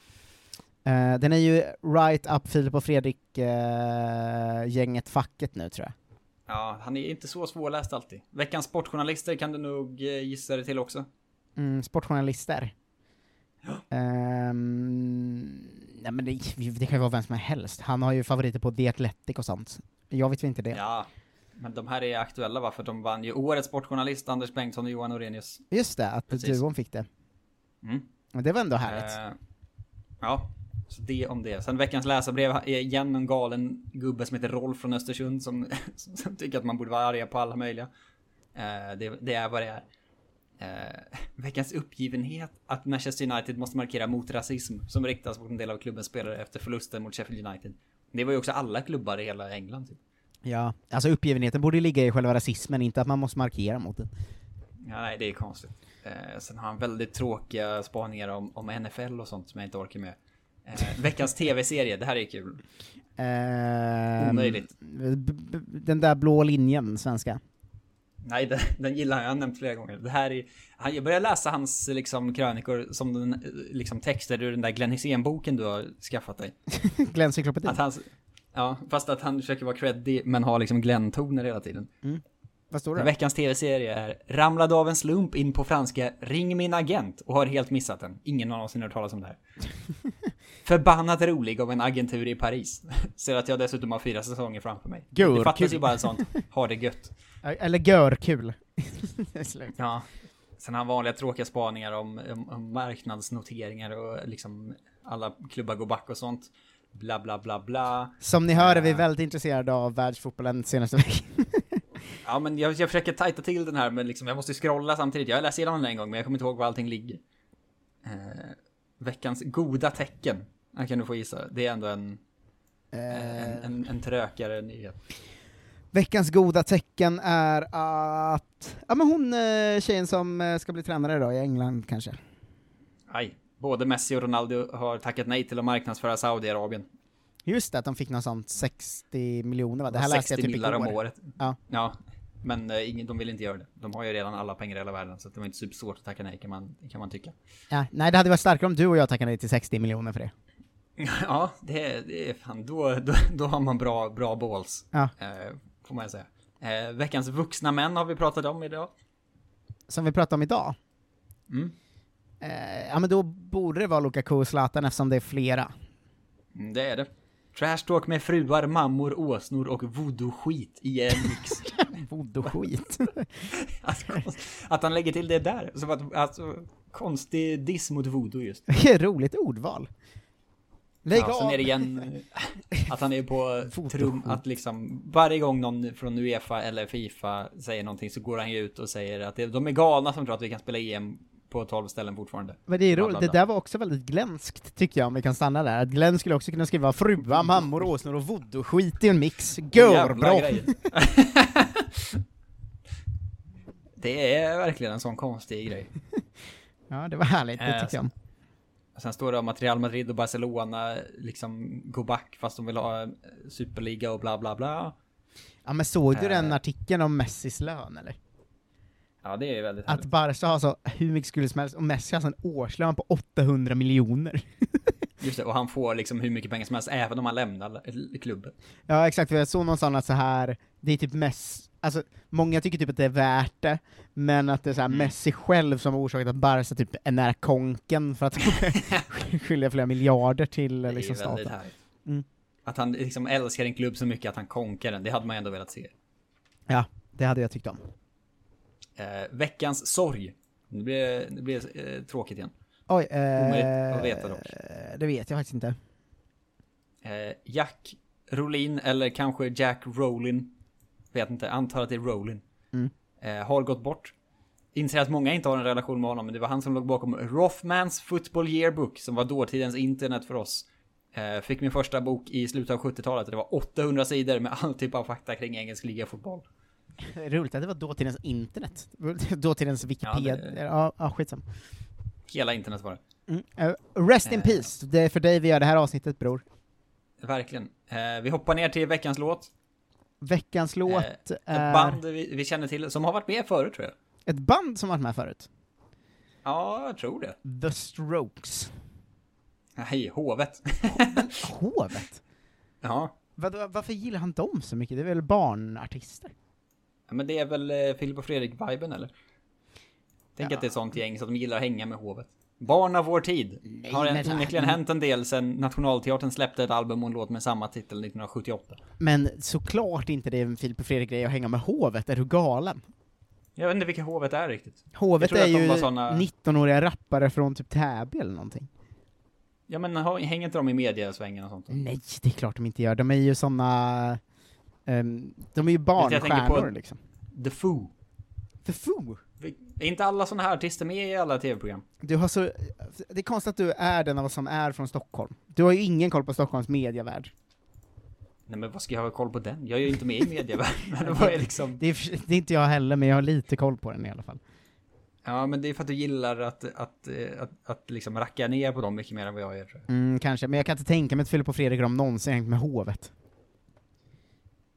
eh, den är ju right up Filip och Fredrik-gänget facket nu tror jag. Ja, han är inte så svårläst alltid. Veckans sportjournalister kan du nog eh, gissa det till också. Mm, sportjournalister. Ehm, nej men det, det kan ju vara vem som helst. Han har ju favoriter på The Athletic och sånt. Jag vet väl inte det. Ja, men de här är aktuella va? För de vann ju årets sportjournalist Anders Bengtsson och Johan Orenius. Just det, att Precis. duon fick det. Mm. Men det var ändå härligt. Eh, ja, så det om det. Sen veckans läsarbrev är igen en galen gubbe som heter Rolf från Östersund som, som tycker att man borde vara arga på alla möjliga. Eh, det, det är vad det är. Eh, veckans uppgivenhet att Manchester United måste markera mot rasism som riktas mot en del av klubbens spelare efter förlusten mot Sheffield United. Det var ju också alla klubbar i hela England. Typ. Ja, alltså uppgivenheten borde ligga i själva rasismen, inte att man måste markera mot den. Ja, nej, det är konstigt. Eh, sen har han väldigt tråkiga spaningar om, om NFL och sånt som jag inte orkar med. Eh, veckans tv-serie, det här är kul. Ehm, Omöjligt. Den där blå linjen, svenska. Nej, den, den gillar jag, jag har nämnt flera gånger. Det här är, han, jag börjar läsa hans liksom, krönikor som den, eh, liksom, texter ur den där Glenn Hysén-boken du har skaffat dig. Glenn Cyklopedin. Ja, fast att han försöker vara creddig men har liksom Glenn-toner hela tiden. Mm. Vad står det? Veckans tv-serie är Ramlade av en slump in på franska Ring min agent och har helt missat den. Ingen har någonsin hört talas om det här. Förbannat rolig av en agentur i Paris. Ser att jag dessutom har fyra säsonger framför mig. Gör det fattas kul. ju bara sånt, ha det gött. Eller görkul. Ja. Sen har han vanliga tråkiga spaningar om, om, om marknadsnoteringar och liksom alla klubbar går back och sånt. Bla bla bla bla. Som ni hör är vi väldigt intresserade av världsfotbollen senaste veckan. Ja men jag, jag försöker tajta till den här men liksom jag måste scrolla samtidigt. Jag har läst igenom den en gång men jag kommer inte ihåg var allting ligger. Eh, veckans goda tecken. Här kan du få gissa. Det är ändå en, en, en, en trökare nyhet. Veckans goda tecken är att, ja men hon eh, tjejen som eh, ska bli tränare då i England kanske. Aj. Både Messi och Ronaldo har tackat nej till att marknadsföra Saudiarabien. Just det, att de fick något sånt 60 miljoner va? Det här 60 läste jag typ igår. om året. Ja. ja. Men eh, ingen, de vill inte göra det. De har ju redan alla pengar i hela världen så det var inte supersvårt att tacka nej kan man, kan man tycka. Ja, nej det hade varit starkare om du och jag tackade nej till 60 miljoner för det. Ja, det är, det är fan, då, då, då har man bra, bra balls. Ja. Eh, får man säga. Eh, veckans vuxna män har vi pratat om idag. Som vi pratade om idag. Mm. Eh, ja men då borde det vara Lukaku och Zlatan eftersom det är flera. Mm, det är det. Trash talk med fruar, mammor, åsnor och voodoo-skit i en mix. voodoo-skit? alltså, att han lägger till det där. Som att, alltså, konstig diss mot voodoo just. Roligt ordval. Lägg ja, sen av! är det igen att han är på trum, att liksom varje gång någon från Uefa eller Fifa säger någonting så går han ju ut och säger att det, de är galna som tror att vi kan spela EM på 12 ställen fortfarande. Men det är roligt, det där var också väldigt glänsk tycker jag om vi kan stanna där. Att Glenn skulle också kunna skriva fruar, mammor, åsnor och voodoo-skit i en mix. Görbra! det är verkligen en sån konstig grej. Ja, det var härligt, det Eh, tycker jag. Sen står det om att Real Madrid och Barcelona liksom går back fast de vill ha superliga och bla bla bla. Ja men såg du den Eh. artikeln om Messis lön eller? Ja, det är väldigt Att härligt. Barca har så hur mycket skulle som helst, och Messi har så en årslön på 800 miljoner. Just det, och han får liksom hur mycket pengar som helst även om han lämnar klubben. Ja exakt, för jag såg någon sån att så här det är typ Messi, alltså många tycker typ att det är värt det, men att det är så Mm. Messi själv som har orsakat att Barca typ är nära konken för att skilja flera miljarder till liksom staten. Mm. Att han liksom älskar en klubb så mycket att han konkar den, det hade man ändå velat se. Ja, det hade jag tyckt om. Eh, veckans sorg. Det blir, det blir eh, tråkigt igen. Oj, Omöjligt eh, att veta dock. det vet jag faktiskt inte. Eh, Jack Rolin, eller kanske Jack Rowlin. Vet inte, antar att det är Rowlin. Mm. Eh, har gått bort. Inser att många inte har en relation med honom, men det var han som låg bakom Rothmans Football Yearbook, som var dåtidens internet för oss. Eh, fick min första bok i slutet av 70-talet, det var 800 sidor med all typ av fakta kring engelsk ligafotboll. Roligt att det var dåtidens internet. Dåtidens Wikipedia. Ja, det- ja, skitsam. Hela internet var det. Mm. Eh, rest in Eh. peace, det är för dig vi gör det här avsnittet bror. Verkligen. Eh, vi hoppar ner till veckans låt. Veckans låt Eh, är Ett band vi, vi känner till, som har varit med förut tror jag. ett band som varit med förut. Ja, jag tror det. The Strokes. Nej, Hovet. Hovet? Ja. Vad, varför gillar han dem så mycket? Det är väl barnartister? Ja, Men det är väl eh, Filip och Fredrik-viben eller? Tänk att det är sånt gäng så att de gillar att hänga med hovet. Barn av vår tid. har men- en, onekligen hänt en del sen Nationalteatern släppte ett album och en låt med samma titel 1978. Men såklart inte det är en Filip och Fredrik-grej att hänga med hovet, är du galen? Jag vet inte vilka hovet är riktigt. Hovet är ju såna- 19-åriga rappare från typ Täby eller någonting. Ja men hänger inte de i mediasvängen och sånt? Nej, det är klart de inte gör. De är ju såna... ehm, de är ju barnstjärnor på liksom. The Foo. The Foo? Är inte alla såna här artister med i alla tv-program? Du har så... Det är konstigt att du är den av oss som är från Stockholm. Du har ju ingen koll på Stockholms mediavärld. Nej men vad ska jag ha koll på den? Jag är ju inte med i medievärlden. Det liksom... det, är, det är inte jag heller, men jag har lite koll på den i alla fall. Ja men det är för att du gillar att, att, eh, att, att liksom racka ner på dem mycket mer än vad jag gör tror jag. Mm, kanske, men jag kan inte tänka mig att Filip och Fredrik har någonsin hängt med hovet.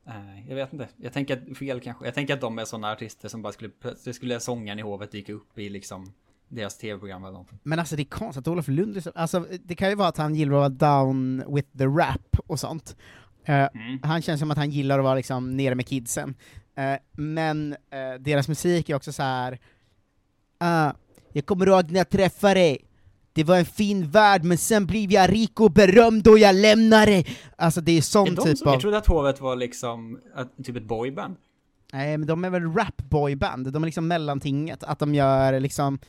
Nej, jag vet inte. Jag tänker att fel kanske. Jag tänker att de är sådana artister som bara skulle, plötsligt skulle sångaren i hovet dyka upp i liksom deras tv-program eller någonting. Men alltså det är konstigt att Olof Lund alltså det kan ju vara att han gillar att vara down with the rap och sånt. Mm. Han känns som att han gillar att vara liksom nere med kidsen. Eh, men eh, deras musik är också så här. ah, jag kommer ihåg när jag träffade dig, det var en fin värld, men sen blev jag rik och berömd och jag lämnade Alltså det är sån Är de typ som, av... Jag trodde att hovet var liksom, att, typ ett boyband. Nej, men de är väl rap-boyband, de är liksom mellantinget, att de gör liksom...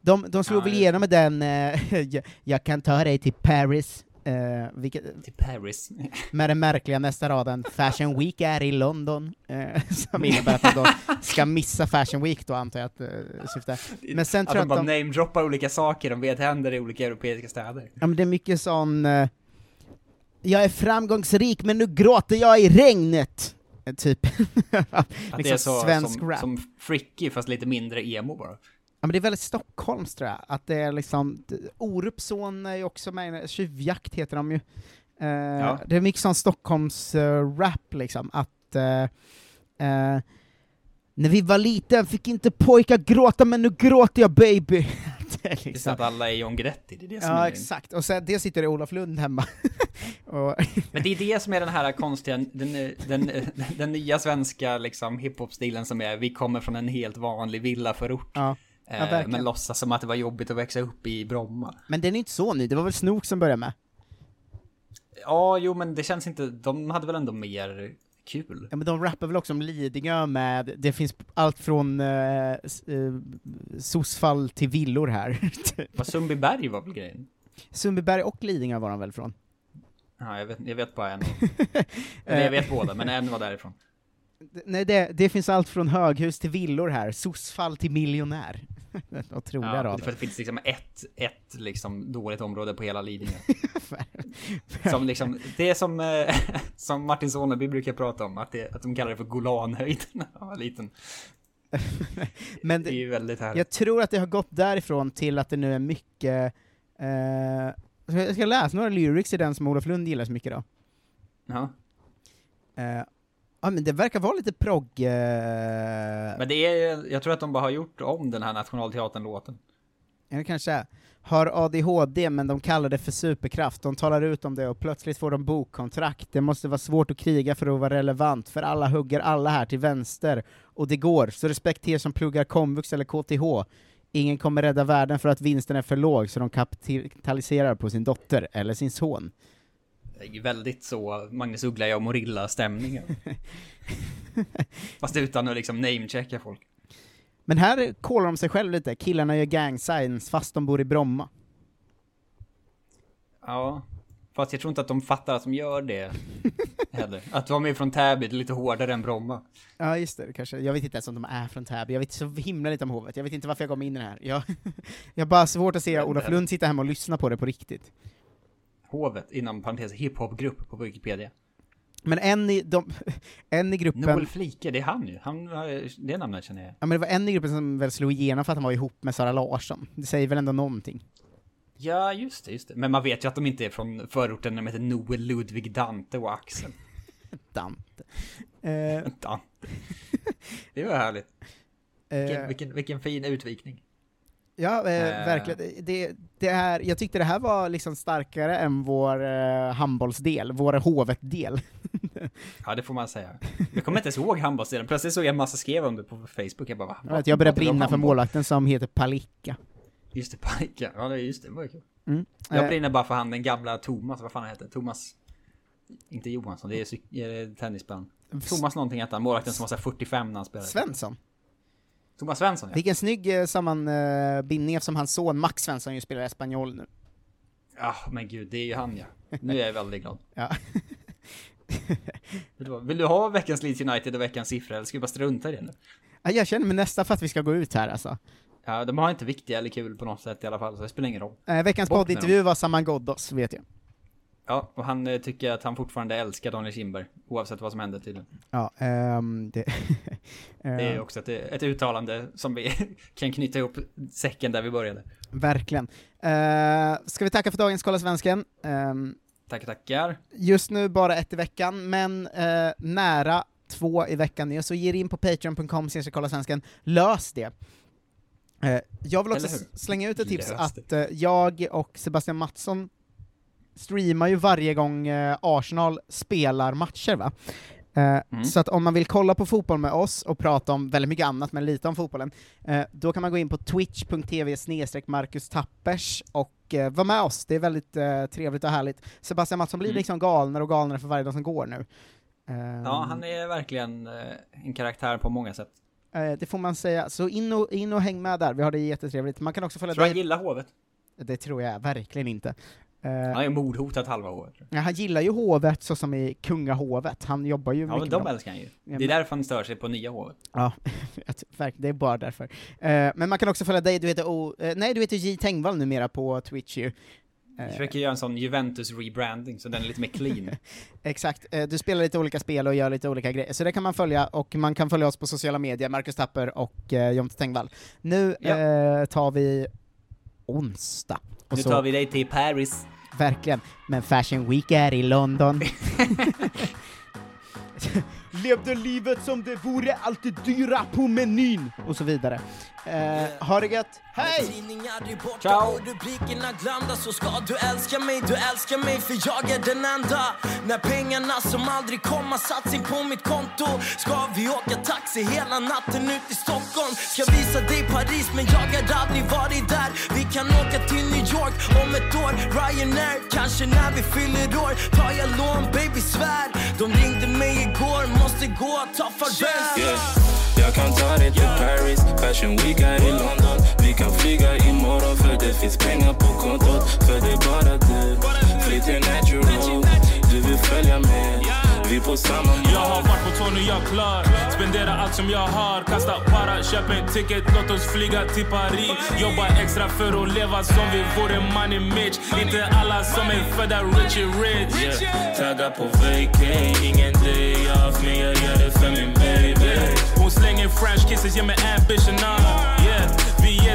De, de slog Ja, väl igenom med den eh, 'Jag kan ta dig till Paris' eh, vilket, Till Paris. med den märkliga nästa raden 'Fashion Week är i London' eh, som innebär att de då ska missa Fashion Week då antar jag att eh, syftar. Men sen att tror de jag bara att de... namedroppar olika saker de vet händer i olika europeiska städer. Ja, men det är mycket sån... eh, jag är framgångsrik, men nu gråter jag i regnet! Eh, Typ. Att liksom det är så, svensk som, rap. som Fricky fast lite mindre emo bara. Ja men det är väldigt Stockholms tror jag, att det är liksom, Orupsson är ju också med, Tjuvjakt heter de ju. Eh, Det är mycket sån Stockholms eh, rap liksom, att eh, när vi var liten fick inte pojkar gråta, men nu gråter jag baby. det är liksom, att alla är John Guidetti, det är det som ja är exakt, och sen det sitter Olof Lund hemma. och, Men det är det som är den här konstiga, den, den, den nya svenska liksom hiphop-stilen som är, vi kommer från en helt vanlig villaförort. ja. Eh, verkligen. men låtsas som att det var jobbigt att växa upp i Bromma. Men den är inte så ny, det var väl Snook som började med? Ja, jo men det känns inte, de hade väl ändå mer kul. Ja men de rappar väl också om Lidingö med, det finns allt från eh, eh, sossfall till villor här. typ. Vad Sundbyberg var väl grejen? Sundbyberg och Lidingö var de väl från? Ja, jag vet, jag vet bara en. Jag vet båda, men en var därifrån. Nej, det, det finns allt från höghus till villor här, sossfall till miljonär. Otroliga Ja, rader. för det finns liksom ett, ett liksom dåligt område på hela Lidingö. som liksom, det är som, eh, som Martin Soneby brukar prata om, att, det, att de kallar det för Golanhöjden när han var liten. Men det är ju väldigt härligt. Jag tror att det har gått därifrån till att det nu är mycket, eh, jag ska läsa några lyrics i den som Olof Lund gillar så mycket då. Ja. Eh, ja men det verkar vara lite progg... Eh, Men det är, jag tror att de bara har gjort om den här Nationalteatern-låten. Ja, det kanske är. Har ADHD, men de kallar det för superkraft. De talar ut om det och plötsligt får de bokkontrakt. Det måste vara svårt att kriga för att vara relevant, för alla hugger alla här till vänster. Och det går, så respekt till er som pluggar komvux eller KTH. Ingen kommer rädda världen för att vinsten är för låg, så de kapitaliserar på sin dotter eller sin son. Ju väldigt så Magnus Uggla och Morilla-stämningen. Fast utan att liksom namechecka folk. Men här kollar de sig själv lite, killarna gör gang signs fast de bor i Bromma. Ja. Fast jag tror inte att de fattar att de gör det heller. Att de är från Täby, det är lite hårdare än Bromma. Ja just det, kanske. Jag vet inte ens om de är från Täby, jag vet så himla lite om hovet, jag vet inte varför jag mig in i det här. Jag, jag har bara svårt att se Olof Lund sitta hemma och lyssna på det på riktigt. Hovet, inom parentes hiphopgrupp på Wikipedia. Men en i, de, en i gruppen... Noel Flike, det är han ju. Han, det namnet känner jag. Ja men det var en i gruppen som väl slog igenom för att han var ihop med Sara Larsson. Det säger väl ändå någonting? Ja, just det, just det. Men man vet ju att de inte är från förorten när de heter Noel, Ludvig, Dante och Axel. Dante. Eh, Dante. Det var härligt. Vilken, Eh. vilken, vilken fin utvikning. Ja, eh, Eh. verkligen. Det, det här, jag tyckte det här var liksom starkare än vår eh, handbollsdel, vår hovet-del. Ja, det får man säga. Jag kommer inte ens ihåg handbollsdelen. Plötsligt såg jag en massa skrev om det på Facebook. Jag bara, va? Att jag började brinna för målvakten som heter Palicka. Just det, Pajka. Ja, är just det. det var kul. Mm. Jag Eh. brinner bara för han, den gamla Thomas, vad fan han heter? Thomas... Inte Johansson, det är, är tennisspelaren. Thomas någonting hette han, målvakten som var så här 45 när han spelade. Svensson. Thomas Svensson, ja. Vilken snygg eh, sammanbindning eftersom hans son Max Svensson ju spelar Espanyol nu. Ja, men gud, det är ju han ja. Nu är jag väldigt glad. Ja. Du Vill du ha veckans Leeds United och veckans siffror, eller ska vi bara strunta i det nu? Ja, Jag känner mig nästan för att vi ska gå ut här alltså. Ja, de har inte viktiga eller kul på något sätt i alla fall, så det spelar ingen roll. Eh, veckans poddintervju var Saman Ghoddos, vet jag. Ja, och han eh, tycker att han fortfarande älskar Daniel Kindberg, oavsett vad som händer tydligen. Ja, ehm, det... Det är Eh, också ett, ett uttalande som vi kan knyta ihop säcken där vi började. Verkligen. Eh, ska vi tacka för dagens Kolla Svensken? Ehm, Tackar, tackar. just nu bara ett i veckan, men eh, nära två i veckan nu, så ge in på patreon.com kolla svensken. lös det. Eh, jag vill också slänga ut ett tips att eh, jag och Sebastian Mattsson streamar ju varje gång eh, Arsenal spelar matcher va? Eh, Så att om man vill kolla på fotboll med oss och prata om väldigt mycket annat, men lite om fotbollen, eh, då kan man gå in på twitch.tv Marcus Tappers och vara med oss, det är väldigt trevligt och härligt. Sebastian Mattsson blir Mm. liksom galnare och galnare för varje dag som går nu. Ja, han är verkligen en karaktär på många sätt. det får man säga, så in och, in och häng med där, vi har det jättetrevligt. Man kan också följa Tror du han dig- gillar hovet? Det tror jag verkligen inte. Eh, Han har ju mordhotat halva hovet. ja, han gillar ju hovet så som i kungahovet, han jobbar ju Ja, men de älskar han ju. Det är därför han stör sig på nya hovet. Ja, det är bara därför. Eh, men man kan också följa dig, du heter o, eh, nej du heter J Tengvall numera på Twitch ju. Vi försöker göra en sån Juventus-rebranding, så den är lite mer clean. Exakt, du spelar lite olika spel och gör lite olika grejer, så det kan man följa, och man kan följa oss på sociala medier, Marcus Tapper och Jonte Tengvall. Nu Ja. tar vi onsdag. Och nu så- tar vi dig till Paris. Verkligen, men Fashion Week är i London. Levde livet som det vore alltid dyra på menyn, och så vidare. Eh, ha det gött, hej! Ciao! rubrikerna glömda. Så ska du älska mig, du älskar mig för jag är den enda. När pengarna som aldrig komma satt in på mitt konto Ska vi åka taxi hela natten ut i Stockholm. Ska visa dig Paris men jag har aldrig varit där. Vi kan åka till New York om ett år. Ryanair, kanske när vi fyller år. Tar jag lån, baby svär. De ringde mig igår, måste gå, ta farväl. Yeah. Jag kan ta dig till Paris, Fashion Week här i London. Vi kan flyga imorgon för det finns pengar på kontot. För det är bara du, Flytten till natural. Du vill följa med, vi på samma Jag har varit på Tony, jag klar Spendera allt som jag har. Kasta para, köp en ticket. Låt oss flyga till Paris. Jobba extra för att leva som vi vore money Mitch. Inte alla som är födda Richie Rich. Yeah. Tagga på vacay, ingen day off Men jag gör det för min baby. Hon slänger french kisses, ger mig ambition uh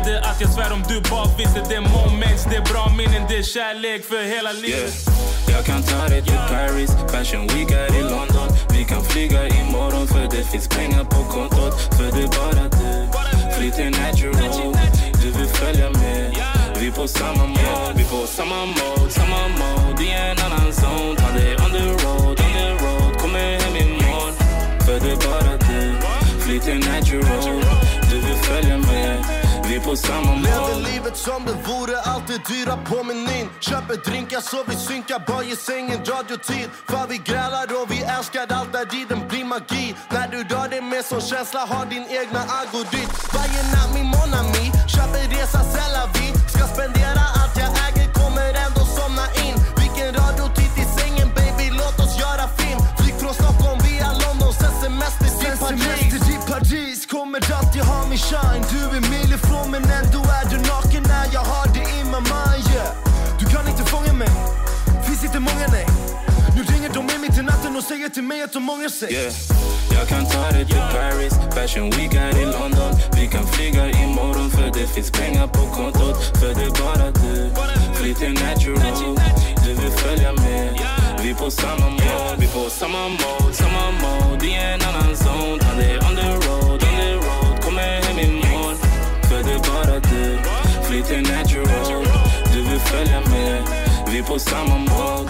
yeah. Det att jag svär om du bara visste Det är moments, det är bra minnen Det är kärlek för hela Yeah. livet Jag kan ta dig till Paris, Fashion Week är i London. Vi kan flyga imorgon för det finns pengar på kontot. För det är bara du, flyt natural. Du vill följa med, vi på samma mode. Vi på samma mode, samma mode i en annan zon. Ta dig on the road, on the road. Kommer hem imorgon. För det är bara du, flyt natural på samma mål. Lever livet som det vore alltid dyra på menyn. Köper drinkar så vi synkar, bara i sängen radiotid. För vi grälar och vi älskar allt där i den blir magi. När du rör dig med sån känsla, har din egna algoritm. Varje natt min mon ami, köper resa sällan vi. Ska spendera allt jag äger, shine. Du är mil ifrån men ändå är du naken när jag har det in my mind yeah. Du kan inte fånga mig, finns inte många nej. Nu ringer de mig mitt i natten och säger till mig att de ångrar sig. Yeah. Jag kan ta dig till Paris, Fashion Week här i London. Vi kan flyga imorgon för det finns pengar på kontot. För det är bara du, flyt natural. Du vill följa med, vi på samma mode Vi på samma mode, samma mode i en annan zon. Han är on the road. Flyt natural. Du vill följa med, vi på samma mål.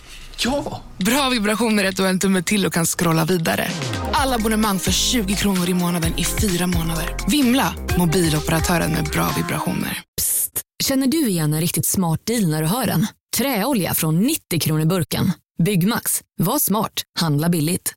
Ja! Bra vibrationer är ett och en tumme till och kan scrolla vidare. Alla abonnemang för 20 kronor i månaden i fyra månader. Vimla! Mobiloperatören med bra vibrationer. Psst! Känner du igen en riktigt smart deal när du hör den? Träolja från 90 kronor burken. Byggmax. Var smart. Handla billigt.